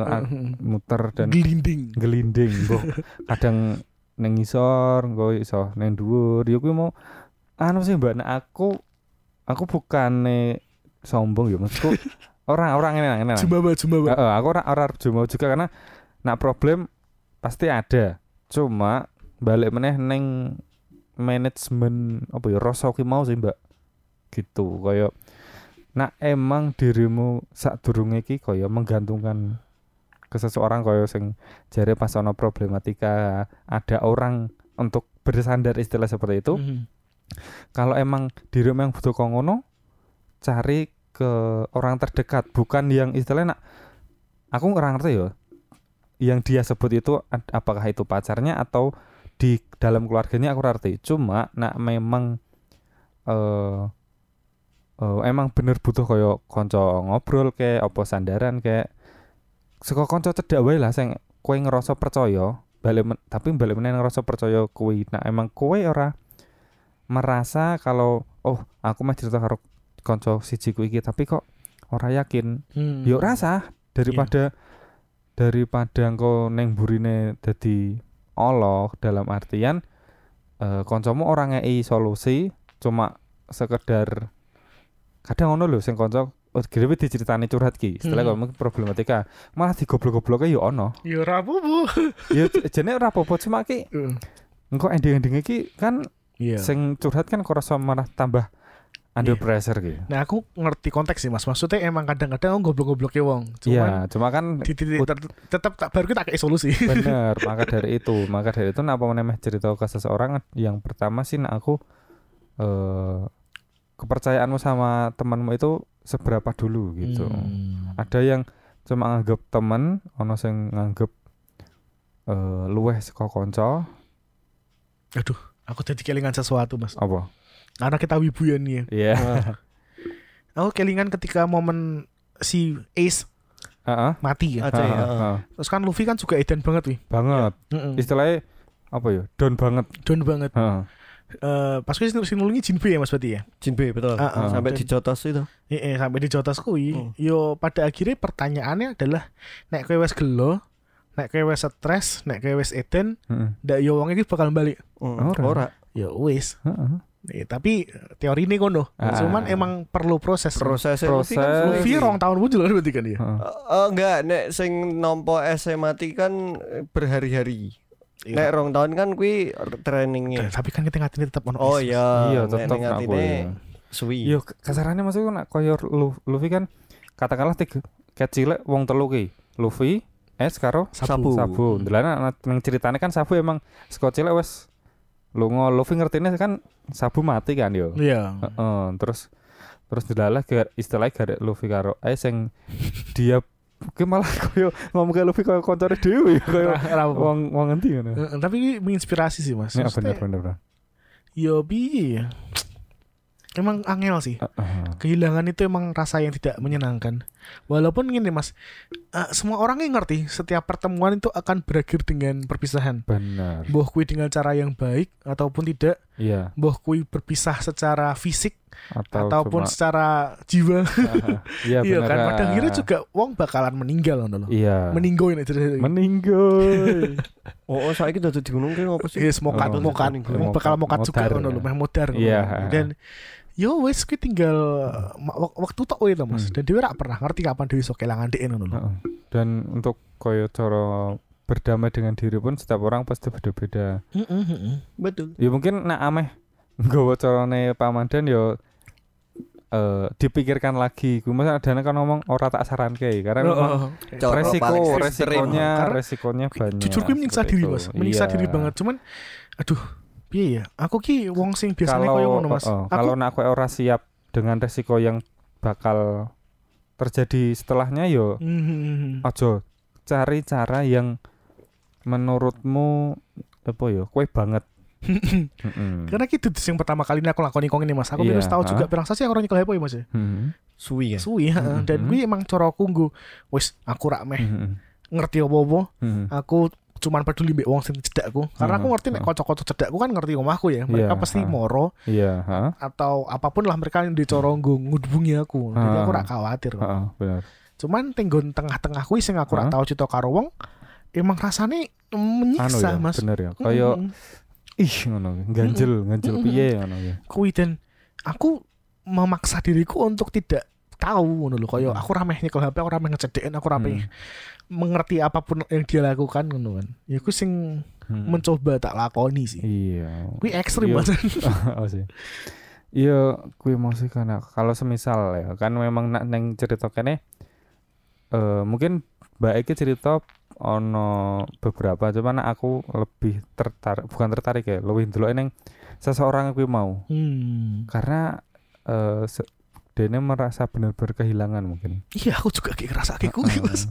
muter dan Gelinding. gelinding mbok kadang neng ngisor engko iso neng dhuwur ya kuwi mau anu sih Mbak nah aku aku bukane sombong ya maksudku orang orang ini ini Jumbawa Jumbawa. Heeh, aku ora ora jumo juga karena nak problem pasti ada. Cuma balik meneh neng manajemen apa ya rasa mau sih, Mbak. Gitu koyo Nah emang dirimu sak durunge iki koyo menggantungkan ke seseorang koyo sing jare pas ono problematika ada orang untuk bersandar istilah seperti itu. Mhm. Kalau emang dirimu yang butuh kok ngono cari ke orang terdekat bukan yang istilahnya nak aku nggak ngerti ya yang dia sebut itu apakah itu pacarnya atau di dalam keluarganya aku ngerti cuma nak memang eh eh, emang bener butuh koyo konco ngobrol kayak apa sandaran kayak saka konco cedak wae lah sing kowe ngerasa percaya balik men- tapi balik meneh ngerasa percaya kuwi. Nah emang kowe ora merasa kalau oh aku mah cerita karo konco sijiku iki tapi kok ora yakin? Hmm. yuk rasa daripada daripada engko neng burine dadi Allah dalam artian eh koncomu orang ngei solusi cuma sekedar kadang ono lho sing konco oh gini diceritani curhat ki setelah Hmm. mungkin problematika malah digoblok-gobloknya yo ono Ya ora apa-apa. ya jene ora apa-apa cuma ki Heeh. engko ending-ending iki kan Iya. sing curhat kan kerasa malah tambah under Iya. pressure gitu Nah aku ngerti konteks sih mas Maksudnya emang kadang-kadang aku goblok-gobloknya wong Cuman Iya, cuma kan di titik ter- tetap tak baru kita kayak solusi bener maka dari itu maka dari itu kenapa menemeh cerita ke seseorang yang pertama sih nak aku eh kepercayaanmu sama temanmu itu seberapa dulu gitu. Hmm. ada yang cuma nganggep temen ono sing nganggep eh luweh saka kanca. Aduh aku jadi kelingan sesuatu mas. Apa? Karena kita nih ya. Iya. Aku kelingan ketika momen si Ace Heeh. mati ya. Ada ya. Heeh, heeh. Terus kan Luffy kan juga edan banget wih. Banget. Mm-mm. istilahnya apa ya down banget. Down banget. Heeh. Eh Pas gue sing nulungi Jinbe ya mas berarti ya Jinbe betul. Ah, ah. Sampai dijotos itu. Eh, eh, sampai di jotos kuwi Hmm. yo pada akhirnya pertanyaannya adalah nek kowe wis gelo nek kowe wis stres nek kowe wis eden Heeh. ndak yo wong iki bakal balik Hmm, Ora. Ora. ya wis Heeh. Eh, tapi eh, teori ini kono Ah. cuman emang perlu proses Prosesnya Proses. Luffy kan Luffy rong tahun muncul berarti kan ya Heeh. Eh, eh, enggak, nek sing nampa SMA mati kan berhari-hari. Iya. Nek rong tahun kan kuwi Eh, trainingnya. tapi kan kita ngatine tetap ono Oh iya, iya nek tetap ning nak atine kowe. suwi. Yo kasarannya maksudku nak koyo Lu- Luffy kan katakanlah tiga kecil wong telu ki. Luffy, es karo Sabu. Sabu. Ndelana nang ceritane kan Sabu emang saka cilik wis lunga Luffy ngertine kan Sabu mati kan yo. iya Heeh, terus terus delalah ke istilahnya garek Luffy karo es yang dia Ki malah koyo ngomong ke Luffy koyo koncone dhewe koyo Ora- ora apa-apa. wong wong ngendi ngono. Tapi ini menginspirasi sih mas Ya bener bener. bener. yo piye ya emang angel sih kehilangan itu emang rasa yang tidak menyenangkan. Walaupun gini mas, eh, semua orang yang ngerti setiap pertemuan itu akan berakhir dengan perpisahan. Bener. Boh kui dengan cara yang baik ataupun tidak, Iya, boh kui berpisah secara fisik atau ataupun cuma- secara jiwa. Iya iya bener. kan, pada ah. akhirnya juga wong bakalan meninggal loh. Iya. Meninggoin aja. Meninggal. Oh, oh saiki dadi gunung ki ngopo sih? Yes, mokat, Oh, mokat, mokat. bakal mokat juga ya. loh, meh modar. Iya. Dan yo wes kui tinggal wak- waktu tok wae to Mas. Hmm. Dan dia rak pernah ngerti kapan dia iso kelangan dhek ngono lho. Heeh. Dan untuk koyo cara berdamai dengan diri pun setiap orang pasti beda-beda. Heeh, heeh. Betul. Ya mungkin nak ameh nggawa carane pamandan yo eh dipikirkan lagi. Gue masa ada kan ngomong ora tak saranke karena memang Cara resiko resikonya resikonya banyak. jujur gue menyiksa diri itu. mas menyiksa Iya. diri banget cuman aduh piye ya aku ki wong sing biasanya Kalau koyo ngono mas oh, aku kalau nak kowe ora siap dengan resiko yang bakal terjadi setelahnya yo Mhm. aja cari cara yang menurutmu apa ya kue banget Mm-mm. karena gitu yang pertama kali ini aku lakoni kong ini mas aku Iya, terus tahu juga pirang sasi aku nyekel apa ya mas ya Mm-mm. Suwi ya. suwi heeh. dan gue emang cara aku nggo wis aku rak meh Mm-mm. ngerti apa-apa Mm-mm. aku cuman peduli mbek wong sing cedakku karena aku ngerti nek kanca-kanca cedakku kan ngerti omahku ya. Mereka Iya, pasti moro iya ha atau apa pun lah mereka yang dicoro nggo ngubungi aku. Jadi aku rak khawatir. Heeh, benar cuman tenggon tengah-tengah kuwi sing aku rak Hah? tau cita karo wong emang rasane anu menyiksa ya mas. bener ya. Kaya Mm-mm. ih ngono ganjel ganjel Mm-mm. piye ngono ya. Kuwi dan aku memaksa diriku untuk tidak tahu ngono lho. Hmm. aku rameh nyekel HP aku rameh ngecek DN aku rameh mengerti apa pun yang dia lakukan ngono kan ya aku sing Hmm. mencoba tak lakoni sih Iya. kuwi ekstrim Iya. banget oh sih. Iya, kuwi mau sih karena kalau semisal ya kan memang nak neng cerita kene eh mungkin Eki cerita ono beberapa cuman aku lebih tertarik bukan tertarik ya lebih dulu neng seseorang kuwi mau hmm. karena eh se- dene merasa benar-benar kehilangan mungkin. iya aku juga kayak ngerasa kayak kuwi Heeh. mas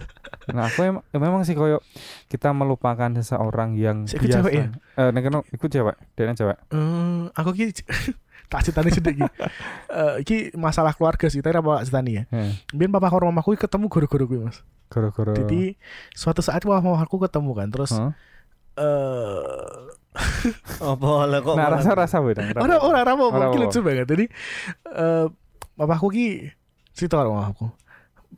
Nah, aku em- memang sih koyo kita melupakan seseorang yang Si biasa. cewek ya? Eh, nek kono iku cewek, dene cewek. Eh, aku ki tak ceritani sedikit iki. Eh, iki masalah keluarga sih, tapi apa ceritani ya. Heeh. Biar papa karo mamaku ki ketemu goro-goro kuwi, Mas. Gara-gara Jadi suatu saat papa mamaku ketemu kan, terus Heeh. eh Apa lah kok Nah, malah- rasa-rasa beda. ora ora ora apa apa. lucu banget. Jadi eh papaku ki cerita karo mamaku.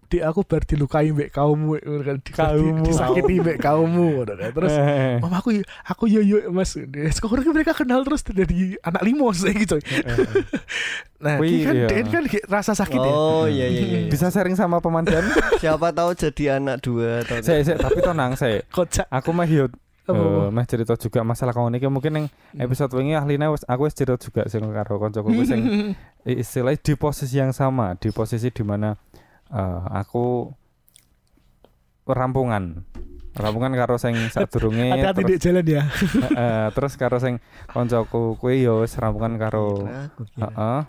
Di aku bar dilukai mbek kaummu kan di, Kaummu. di- disakiti mbek kaummu kan. Terus Eh, Mama aku aku yo yo mas sekarang mereka kenal terus dari anak limos gitu nah Wih, ini kan iya. Den kan rasa sakit ya Oh iya iya iya. bisa sharing sama pemandan? Siapa tahu jadi anak dua atau saya, saya, tapi tenang saya. kocak Aku mah hiut eh, meh cerita juga masalah kawan iki mungkin yang episode wingi ahline wis aku wis cerita juga sing karo kancaku sing istilahnya di posisi yang sama, di posisi di mana eh, aku rampungan. Rampungan karo sing sadurunge hati-hati di terus, jalan ya eh, terus karo sing kancaku kuwi yo wis rampungan karo kira. Heeh.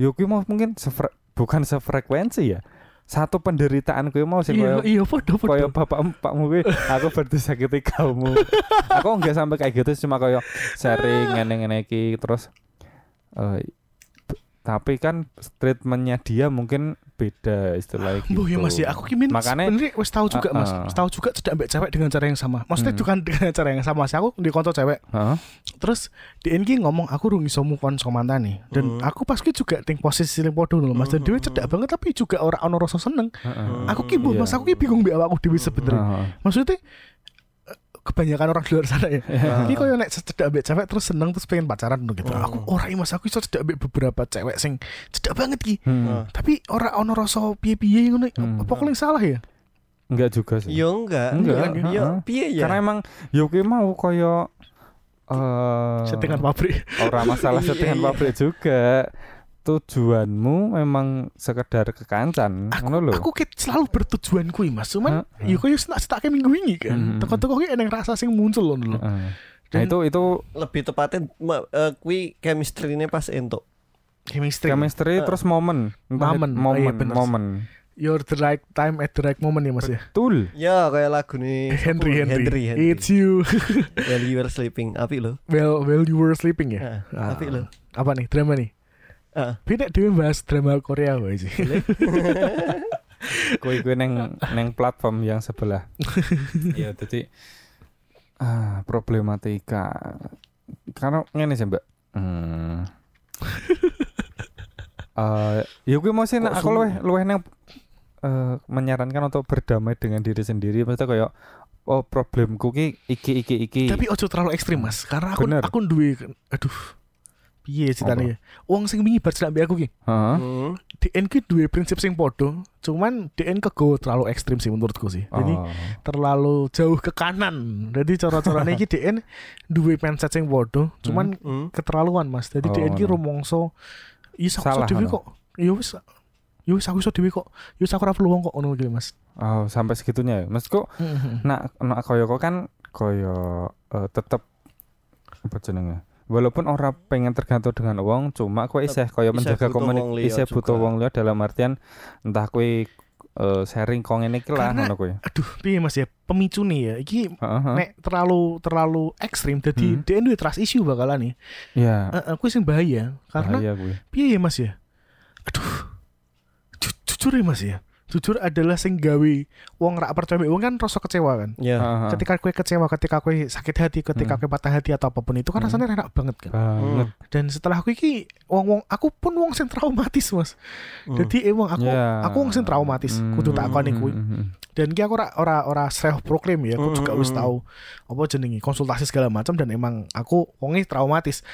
Yo kuwi mau mungkin sefre- bukan sefrekuensi ya. Satu penderitaan kuwi mau sing iya koyo iya podo koyo bapak empakmu kuwi aku berdisakiti kamu. aku enggak sampai kayak gitu cuma koyo sharing ngene-ngene iki terus eh b- tapi kan treatmentnya dia mungkin beda istilahnya gitu. Bu ya mas ya aku kimin Makanya- sebenarnya wis tahu juga mas Uh-uh. wis tahu juga cedak mbak cewek dengan cara yang sama maksudnya Hmm. bukan dengan cara yang sama sih aku di konco cewek terus di NG ngomong aku rung iso move on sama mantan nih dan Hmm. aku pas ki juga ting posisi sing lho mas dan dia cedak banget tapi juga orang ono rasa seneng aku ki bu Iya. mas aku ki bingung mbak aku dewi sebenernya Heeh. maksudnya kebanyakan orang di luar sana ya. Ini koyo nek cedak ambek cewek terus seneng terus pengen pacaran gitu. Hmm. Aku ora mas aku iso cedak ambek beberapa cewek sing cedak banget ki. Hmm. Ah. Tapi ora ono rasa piye-piye ngono. Hmm. Apa yang salah ya? Enggak juga sih. Yo enggak. Enggak, Yo, heeh. piye ya? Karena emang Yuki mau koyo eh Settingan pabrik. Ora masalah Iya, settingan iya. pabrik juga. Tujuanmu memang sekedar kekancan, Aku, ngono lho. aku ket selalu bertujuan kuwi Mas. Cuman yo koyo tak setake minggu ini kan. Hmm. Teko-teko ki eneng rasa sing muncul ngono lho. Heeh. Nah, Dan- itu itu Lebih tepatnya ma- eh, kui chemistry-nya pas entuk. Chemistry. chemistry Eh, terus momen, momen. itu- Oh, iya, momen, momen. You're the right time at the right moment ya Mas ya. Betul. Ya kayak lagu nih Henry Henry. Henry, Henry. It's you. While you were sleeping. Api lo. well, well you were sleeping ya. Ah, Api lo. Apa nih? Drama nih. Beda dewe bahas drama Korea wae sih. Kue kue neng neng platform yang sebelah. Iya, jadi ah problematika. Karena ngene sih mbak. Hmm. Eh, ya gue mau sih aku luweh luweh neng eh, menyarankan untuk berdamai dengan diri sendiri. Maksudnya kayak oh problemku ki iki iki iki. Tapi ojo terlalu ekstrim mas Karena aku Bener. aku duwe Aduh Piye ceritanya ya? Wong sing wingi bar cedak ambek aku ki Heeh. Hmm. DN ki duwe prinsip sing podo Cuman DN kegowo terlalu ekstrim sih menurutku sih. Jadi Oh. terlalu jauh ke kanan. Jadi cara-caranya ki DN duwe mindset sing podo Cuman Hmm. keterlaluan mas. Jadi Oh, DN ki rumongso Iya aku iso Salah, dhewe kok. Wis Ya wis aku iso dhewe kok. Ya wis aku ora perlu wong kok ngono gitu mas. Oh, sampai segitunya ya. Maksudku nak nak koyo kok kan koyo eh, tetep apa jenenge walaupun orang pengen tergantung dengan uang cuma kowe isih koyo isih menjaga komunikasi isih butuh juga. wong liya dalam artian entah kowe eh, sharing kong ini iki lah Karena- ngono kowe Aduh piye mas ya Pemicu nih ya Iki nek terlalu terlalu ekstrim jadi Hmm. Duwe trust issue bakalan nih ya Heeh, aku sing bahaya karena bahaya piye ya Mas ya? Aduh. Ju- jujur ya Mas ya. Jujur adalah sing gawe wong rak percaya wong kan rasa kecewa kan. Ya. Heeh. Ketika kue kecewa, ketika kue sakit hati, ketika kue Hmm. patah hati atau apa pun itu kan Hmm. rasanya enak banget kan. banget Dan setelah aku iki wong-wong aku pun wong sing traumatis Mas. Hmm. Jadi emang aku Ya. aku wong sing traumatis Hmm, kudu tak akoni hmm, kuwi. hmm, hmm. Dan ki aku ora ora ora self proclaim ya, aku juga wis tahu apa jenenge konsultasi segala macam dan emang aku wongnya traumatis.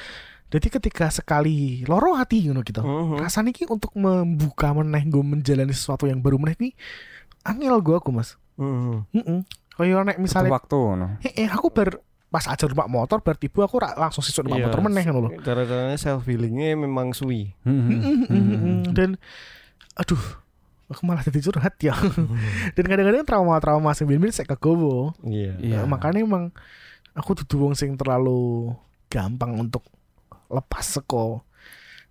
Jadi ketika sekali loro hati ngono gitu. Mhm. Rasanya ki untuk membuka meneh gue menjalani sesuatu yang baru meneh nih angel gue aku mas. Heeh. Kayak nek Butuh misalnya waktu no. eh aku ber pas ajar numpak motor bar tiba aku langsung sisuk numpak Iya, motor meneh ngono lho. Cara-caranya self healingnya memang suwi. Mhm. Mm-mm, mm-mm. Dan aduh aku malah jadi curhat ya. Dan kadang-kadang trauma-trauma sing bin saya kegowo. Iya. Iya. Nah, makanya emang aku dudu wong sing terlalu gampang untuk lepas seko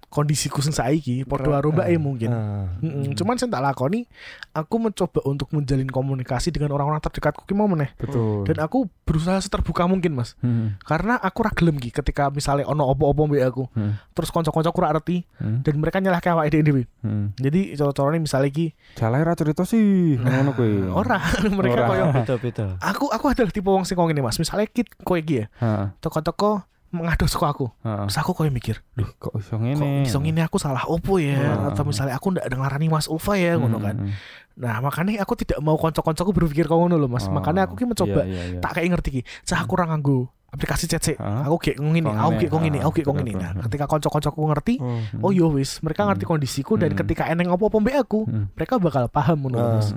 kondisiku sing saiki padha karo mbake mungkin. Ah. Mm-mm. Cuman sing tak lakoni aku mencoba untuk menjalin komunikasi dengan orang-orang terdekatku ki mau meneh. Betul. Dan aku berusaha seterbuka mungkin, Mas. Mhm. Karena aku ra gelem ki ketika misalnya ono opo-opo mbek aku. Mhm. Terus kanca-kancaku ra ngerti Mhm. dan mereka nyalahke awake dhewe. Mhm. Jadi cara-carane misalnya ki Salah ra cerita sih ngono kuwi. ora mereka koyo Beda-beda. aku aku adalah tipe wong sing ngene Mas. Misalnya kit kowe iki ya, Heeh. toko-toko mengadu saka aku. Heeh. Terus aku koyo mikir, Duh, kok iso kok ngene? iso ngene aku salah opo ya Hmm. atau misalnya aku ndak dengarani Mas Ulfa ya ngono kan. Mhm. Nah, makanya aku tidak mau kanca-kancaku berpikir kok ngono lho Mas. Oh, Makanya aku ki mencoba iya, iya, iya. tak kayak ngerti ki. Cah aku ora nganggo aplikasi chat sik. Hah? Aku kayak ngene, Kok aku kayak kok ngene, aku kayak kok ngene. Nah, ketika kanca-kancaku ngerti, Mhm. oh yo wis, mereka ngerti Hmm. kondisiku dan Hmm. ketika eneng apa-apa mbek aku, Mhm. mereka bakal paham ngono. Mas.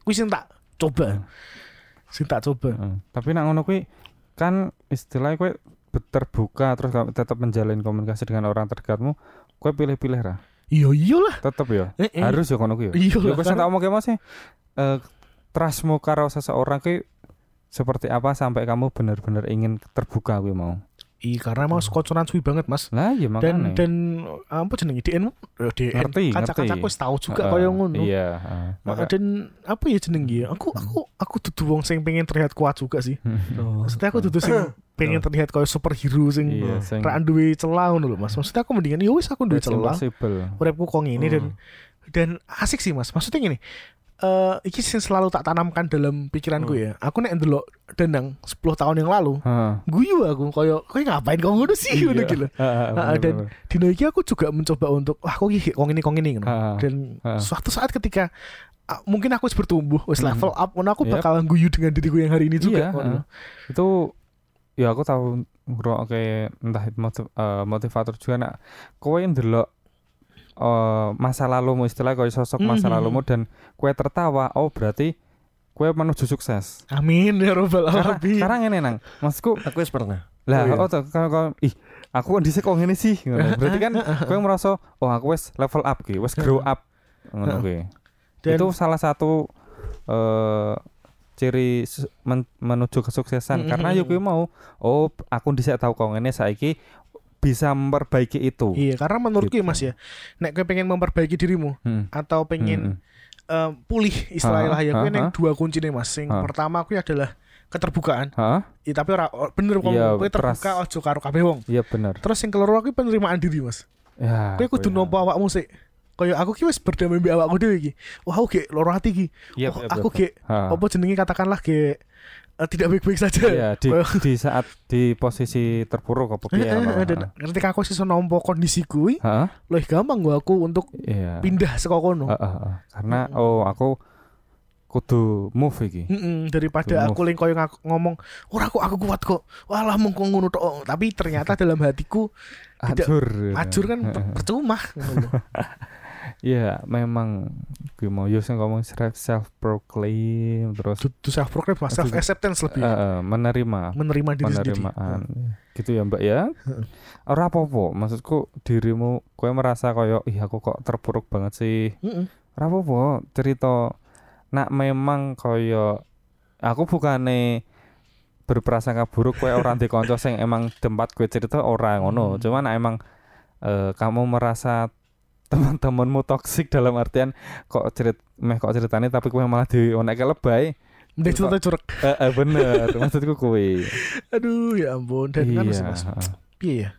Kuwi sing tak coba. Hmm. Sing tak coba. Tapi nak ngono kuwi kan istilahnya be- terbuka terus tetap menjalin komunikasi dengan orang terdekatmu, kowe pilih-pilih ra. Iya iyalah. Tetep ya. Eh, eh. Harus ya kono kuwi ya. Iya Ya lah, wis tak omongke Mas eh trustmu karo seseorang kuwi seperti apa sampai kamu benar-benar ingin terbuka kuwi mau. Iya karena emang koconan suwi banget mas Lah ya dan makanya. dan apa jenenge DN? Eh, DN Ngerti, kaca-kacaku tahu juga Heeh, kaya ngono. Iya, heeh. Nah, Maka- dan apa ya jenenge ya? Aku aku aku dudu wong sing pengen terlihat kuat juga sih. Oh. Maksudnya aku dudu sing pengen terlihat kayak superhero sing Iya, sing ra duwe celah ngono lho Mas. Maksudnya aku mendingan ya wis aku duwe celah. impossible. Uripku kok ngene dan dan asik sih Mas. Maksudnya gini. Eh iki sing selalu tak tanamkan dalam pikiranku ya. Aku nek ndelok Danang 10 tahun yang lalu, Heeh. guyu aku koyo kowe ngapain kok ngono sih ngono gitu. Heeh, dan dino iki aku juga mencoba untuk wah kok iki kok ngene kok ngene ngono. Dan ah. suatu saat ketika mungkin aku bertumbuh, wis Hmm. level up, ngono aku Yep. bakal guyu dengan diriku yang hari ini juga. Iya, heeh. itu ya aku tahu ngrungokke entah motiv- eh, motivator juga nak kowe ndelok eh, masa lalumu istilah kowe sosok masa Mhm. lalumu dan kowe tertawa oh berarti kowe menuju sukses Amin ya robbal karena alamin. karena ngene nang maksudku Aku pernah. lah Oh, iya. oh, kalau kalau- ih aku kan dhisik kok ngene sih ngono. berarti kan kowe merasa oh aku wis level up ki wis grow up ngono kuwi itu salah satu eh ciri men- menuju kesuksesan Mm, karena mm, yo kuwi mau oh aku dhisik tahu kok ngene saiki bisa memperbaiki itu Iya, karena menurutku ya Gitu. Mas ya, nek kowe pengen memperbaiki dirimu Hmm. atau pengen Hmm, eh, pulih istilahnya ya, kowe neng dua kunci nih Mas. Sing Ha. pertama aku adalah keterbukaan. Hah? Ya, tapi ora oh, bener kok Iya, kowe terbuka ojo karo kabeh wong. Iya bener. Terus yang keloro aku penerimaan diri Mas. Ya. Kowe kudu nampa awakmu sik. Kaya aku ki wis berdamai mbek awakku dhewe iki. Wah, aku gek loro ati iki. Oh, aku gek Ha. apa jenenge katakanlah gek eh, tidak baik-baik saja. Iya, di, di saat di posisi terpuruk apa piye Eh, eh, dan ketika aku iso nampa kondisi kuwi, lebih gampang gua aku untuk Iya. pindah saka kono. Heeh, heeh. Karena Mm-mm. oh aku kudu move iki. Mm-mm, daripada Kudu aku link koyo ngomong, "Ora kok aku kuat kok." Walah mung ngono tok. Tapi ternyata dalam hatiku Ajur. ajur kan percuma. ngono. Iya, memang gue mau yo sing ngomong self proclaim terus Dudu self proclaim, self acceptance lebih. eh, menerima menerima diri sendiri. penerimaan gitu ya mbak ya Heeh. ora apa-apa maksudku dirimu kowe merasa koyo ih aku kok terpuruk banget sih Heeh. ora apa-apa cerita nak memang koyo aku bukane berprasangka buruk kowe ora ndek kanca sing emang tempat kowe cerita ora ngono Hmm. cuman nak emang eh, kamu merasa teman-temanmu toksik dalam artian kok cerit meh kok ceritanya tapi kowe malah dionekke lebay Mending cerita curek. eh, eh, bener maksudku kuwi Aduh ya ampun dan kan iya Mas. heeh. Piye ya?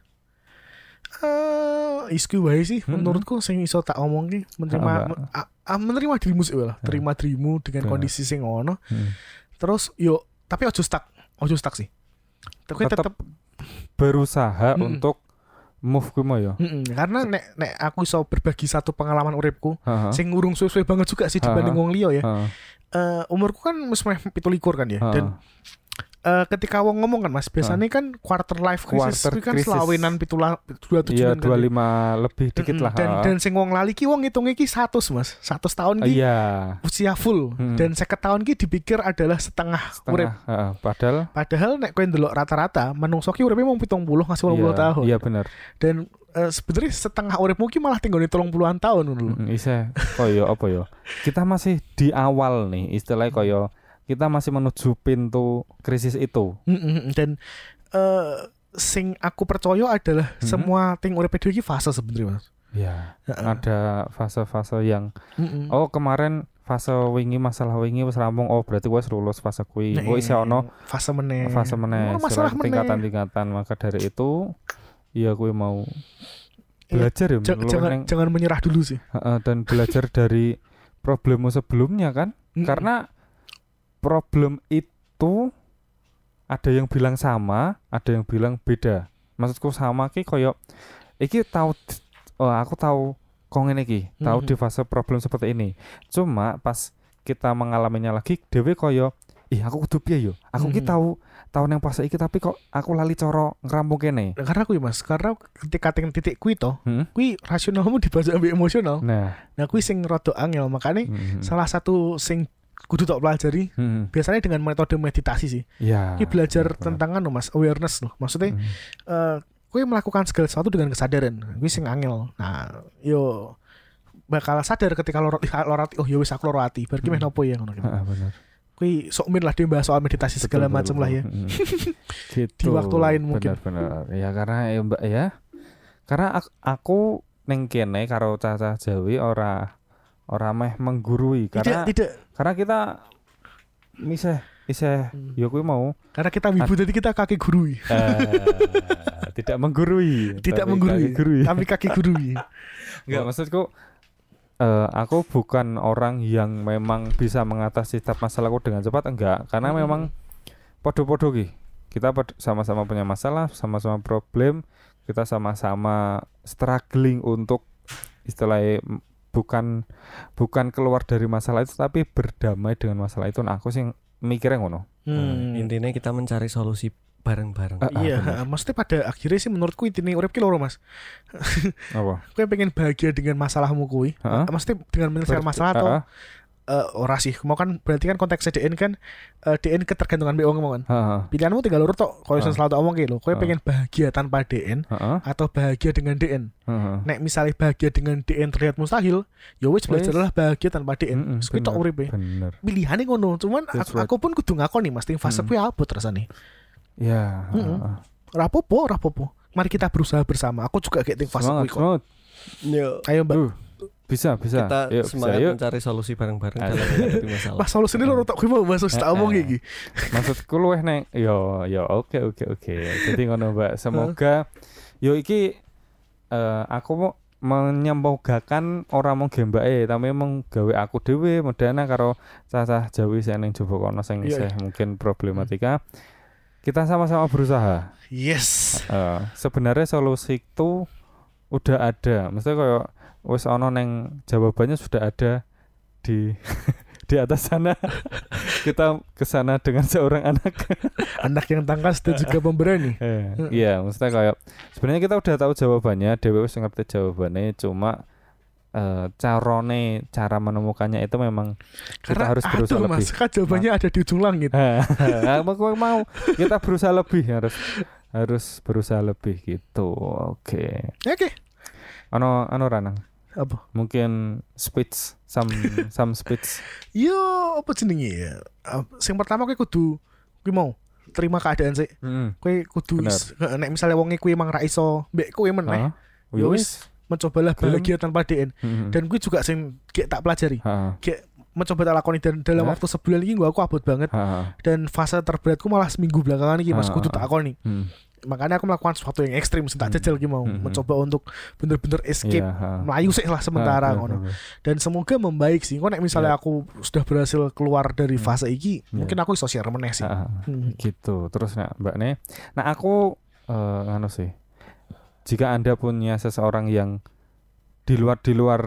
Eh, isku wae sih Mm-mm. menurutku sing iso tak omong ki menerima Heeh, men- ah, ah, menerima dirimu sih lah. Heeh. Terima dirimu dengan Bener. kondisi sing ngono. Hmm. Terus yo tapi ojo stuck. Ojo stuck sih. Tapi tetep berusaha Mm-mm. untuk move kuwi mau ya Mm-mm, karena nek nek aku iso berbagi satu pengalaman uripku Heeh. sing ngurung suwe-suwe banget juga sih dibanding Ha-ha. wong liya ya. Heeh. Eh, umurku kan wis meh 17 kan ya. Heeh. Dan eh, ketika wong ngomong kan Mas, biasanya kan quarter life crisis Quarter kuwi kan crisis. selawinan pitulah dua Iya tujuan 25 lebih dikit lah. Dan dan sing wong lali ki wong ngitungnya ki 100 Mas. 100 tahun ki Iya. usia full Hmm. dan 50 tahun ki dipikir adalah setengah, urip. Setengah. ha, Padahal Padahal nek kowe ndelok rata-rata menungso ki uripnya mau 70 ngasih 80 iya, tahun. Iya bener. Dan eh, sebenarnya setengah uripmu ki malah tinggal di 30-an tahun ngono lho. Mm, Isa koyo apa yo? Kita masih di awal nih istilahnya koyo kita masih menuju pintu krisis itu. Mm-mm. Dan eh sing aku percaya adalah Mhm. semua ting urip dhewe ki fase sebenarnya Mas. Ya, Heeh. ada fase-fase yang Mm-mm. oh kemarin fase wingi masalah wingi wis rampung oh berarti wis lulus fase kuwi. Nah, Oh isih ono fase meneh. fase meneh Oh, masalah tingkatan-tingkatan maka dari itu iya kuwi mau Iya, belajar ya jangan neng- jangan menyerah dulu sih. Heeh, dan belajar dari problemmu sebelumnya kan Mm-mm. karena problem itu ada yang bilang sama ada yang bilang beda maksudku sama ki koyo iki tahu oh aku tahu kong ini ki tahu Mhm. di fase problem seperti ini cuma pas kita mengalaminya lagi dewe koyo ih aku kudu piye yo aku ki Mhm. tahu tahu yang fase iki tapi kok aku lali coro ngerampung kene Nah, karena kuwi Mas, karena ketika ting titik kuwi to, Hmm? kuwi rasionalmu dibaca ambek emosional. nah Nah, kuwi sing rada angel, makanya mhm. salah satu sing kudu tak pelajari Mhm. biasanya dengan metode meditasi sih. ya Ki belajar benar. tentang anu Mas, awareness loh. Maksudnya Mhm. eh kuwi melakukan segala sesuatu dengan kesadaran. Kuwi sing angel. Nah, yo bakal sadar ketika lorot lorati oh ya wis aku loro ati bar ki meh Hmm. nopo ya ngono gitu. Kuwi sok min lah dia bahas soal meditasi segala macam lah ya. betul. Mm. gitu. Di waktu lain mungkin. Benar-benar. Ya karena ya Mbak ya. Karena aku, neng kene karo caca Jawi ora ora meh menggurui Tidak karena tidak karena kita miseh iseh Hmm. ya kuwi mau karena kita wibu jadi kita kaki gurui. eh, tidak menggurui Tidak tapi menggurui. kaki gurui. Tapi kaki gurui. Enggak maksudku eh, aku bukan orang yang memang bisa mengatasi setiap masalahku dengan cepat enggak karena Hmm. memang podo-podo ki kita sama-sama punya masalah sama-sama problem kita sama-sama struggling untuk istilahnya bukan bukan keluar dari masalah itu tapi berdamai dengan masalah itu nah aku sih mikirnya ngono Hmm. Intinya kita mencari solusi bareng-bareng. Ah, ah, iya, bener. maksudnya pada akhirnya sih menurutku intine urip ki loro Mas. apa Kowe pengen bahagia dengan masalahmu kuwi. Heeh. Maksudnya dengan menyelesaikan masalah atau Ah, ah, eh, ora sih. Mau kan berarti kan konteks DN kan eh, DN ketergantungan wong mau kan. Pilihanmu tinggal lurus tok. Kalau Ah. selalu tak omong ki lho, kowe Ah. pengen bahagia tanpa DN atau bahagia dengan DN. ah. Nek misalnya bahagia dengan DN terlihat mustahil, ya wis belajarlah bahagia tanpa DN. Kuwi tok uripe. bener Pilihane ngono, cuman aku, right. aku pun kudu ngakoni Mas, ting fase Mm. kuwi abot rasane. ya ora apa-apa. Mari kita berusaha bersama. Aku juga kayak ting fase semangat kuwi kok. Yuk, Ayo Mbak. Uh, bisa bisa. Kita yuk bisa semangat yuk. mencari solusi bareng-bareng. Dalam menghadapi masalah. Mas solusinya loro tok kuwi mau Mas wis tak Eh, omong eh. iki. maksudku luweh neng yo yo oke oke oke. Jadi ngono mbak. Semoga yo iki eh, aku mau menyembogakan orang mau gembake tapi emang gawe aku dhewe medana karo cacah Jawi sing ning jaba kono sing Iya, isih mungkin problematika. Kita sama-sama berusaha. Yes. Eh, sebenarnya solusi itu udah ada. Mesti kayak wis ono neng jawabannya sudah ada di di atas sana. Kita ke sana dengan seorang anak. Anak yang tangkas dan juga pemberani. Eh, iya maksudnya kayak sebenarnya kita udah tahu jawabannya Dewi wis ngerti jawabannya cuma eh carone cara menemukannya itu memang kita harus berusaha aduh, lebih. Mas, kan jawabannya ada di ujung langit. Apa gue mau kita berusaha lebih harus harus berusaha lebih gitu. Oke. Oke. ano ano ranang Apa? mungkin speech some some speech Yo, apa jenenge ya? Sing pertama kowe kudu kowe mau terima keadaan sih. Mm. Kowe kudu is- nek misalnya wonge kuwi emang ra iso mbek kowe meneh, Hah? Ya Ya wis mencobalah Gelem. bahagia tanpa DN. Mm. Dan gue juga sing kayak tak pelajari. Ha, Mencoba tak lakoni dan dalam Bener. waktu sebulan ini gue aku abot banget ha. dan fase terberatku malah seminggu belakangan ini mas kudu tak akoni. Mm. Makanya aku melakukan sesuatu yang ekstrim, sing tak Hmm. jajal mau Hmm. mencoba untuk bener-bener escape ha. melayu sih lah sementara Ha, bener, bener. dan semoga membaik sih. Kok misalnya Iya. aku sudah berhasil keluar dari Hmm. fase iki, Iya. mungkin aku iso share meneh sih. Ha, ha. Hmm. gitu terus nah mbak Ne nah aku eh anu sih jika anda punya seseorang yang di luar di luar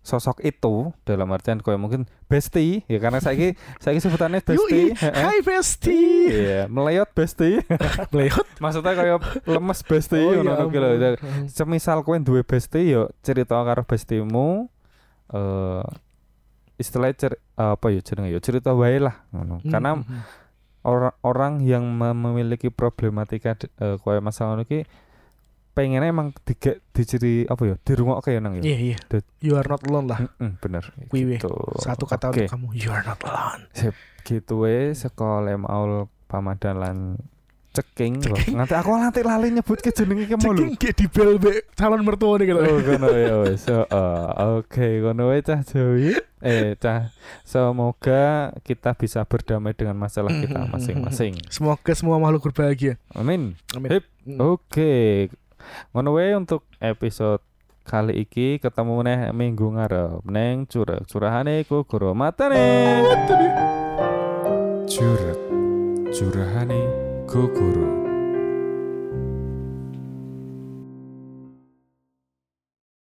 sosok itu dalam artian koyo mungkin bestie ya karena saya saya sebutannya bestie hai bestie. iya meleot bestie Meleot. maksudnya kayak lemes bestie Oh, ya kuwi lho. ampun. semisal kowe duwe bestie yo cerita karo bestimu eh istilahnya cer- apa ya jenenge ya cerita wae lah ngono. Karena Hmm, orang-orang yang mem- memiliki problematika de- eh, koyo masalah iki pengennya emang diga diciri apa ya dirungokke ya nang ya. Iya iya. You are not alone lah. Heeh, bener. Kuwi weh. Gitu. Satu kata Oke, untuk kamu. You are not alone. gitu we sekolah maul pamadalan ceking. Nganti aku nanti lali nyebut ke jenenge ki mau lho. Ceking kayak di bel be calon mertua nih gitu. Oh, kono ya wis. So, oke, kono wae cah Jowi. Eh, cah semoga kita bisa berdamai dengan masalah kita masing-masing. Semoga semua makhluk berbahagia. Amin. Amin. Hip. Mm. Ngono wae untuk episode kali iki ketemu neh minggu ngarep neng curah curahane ku guru matane. Curhat curahane ku guru.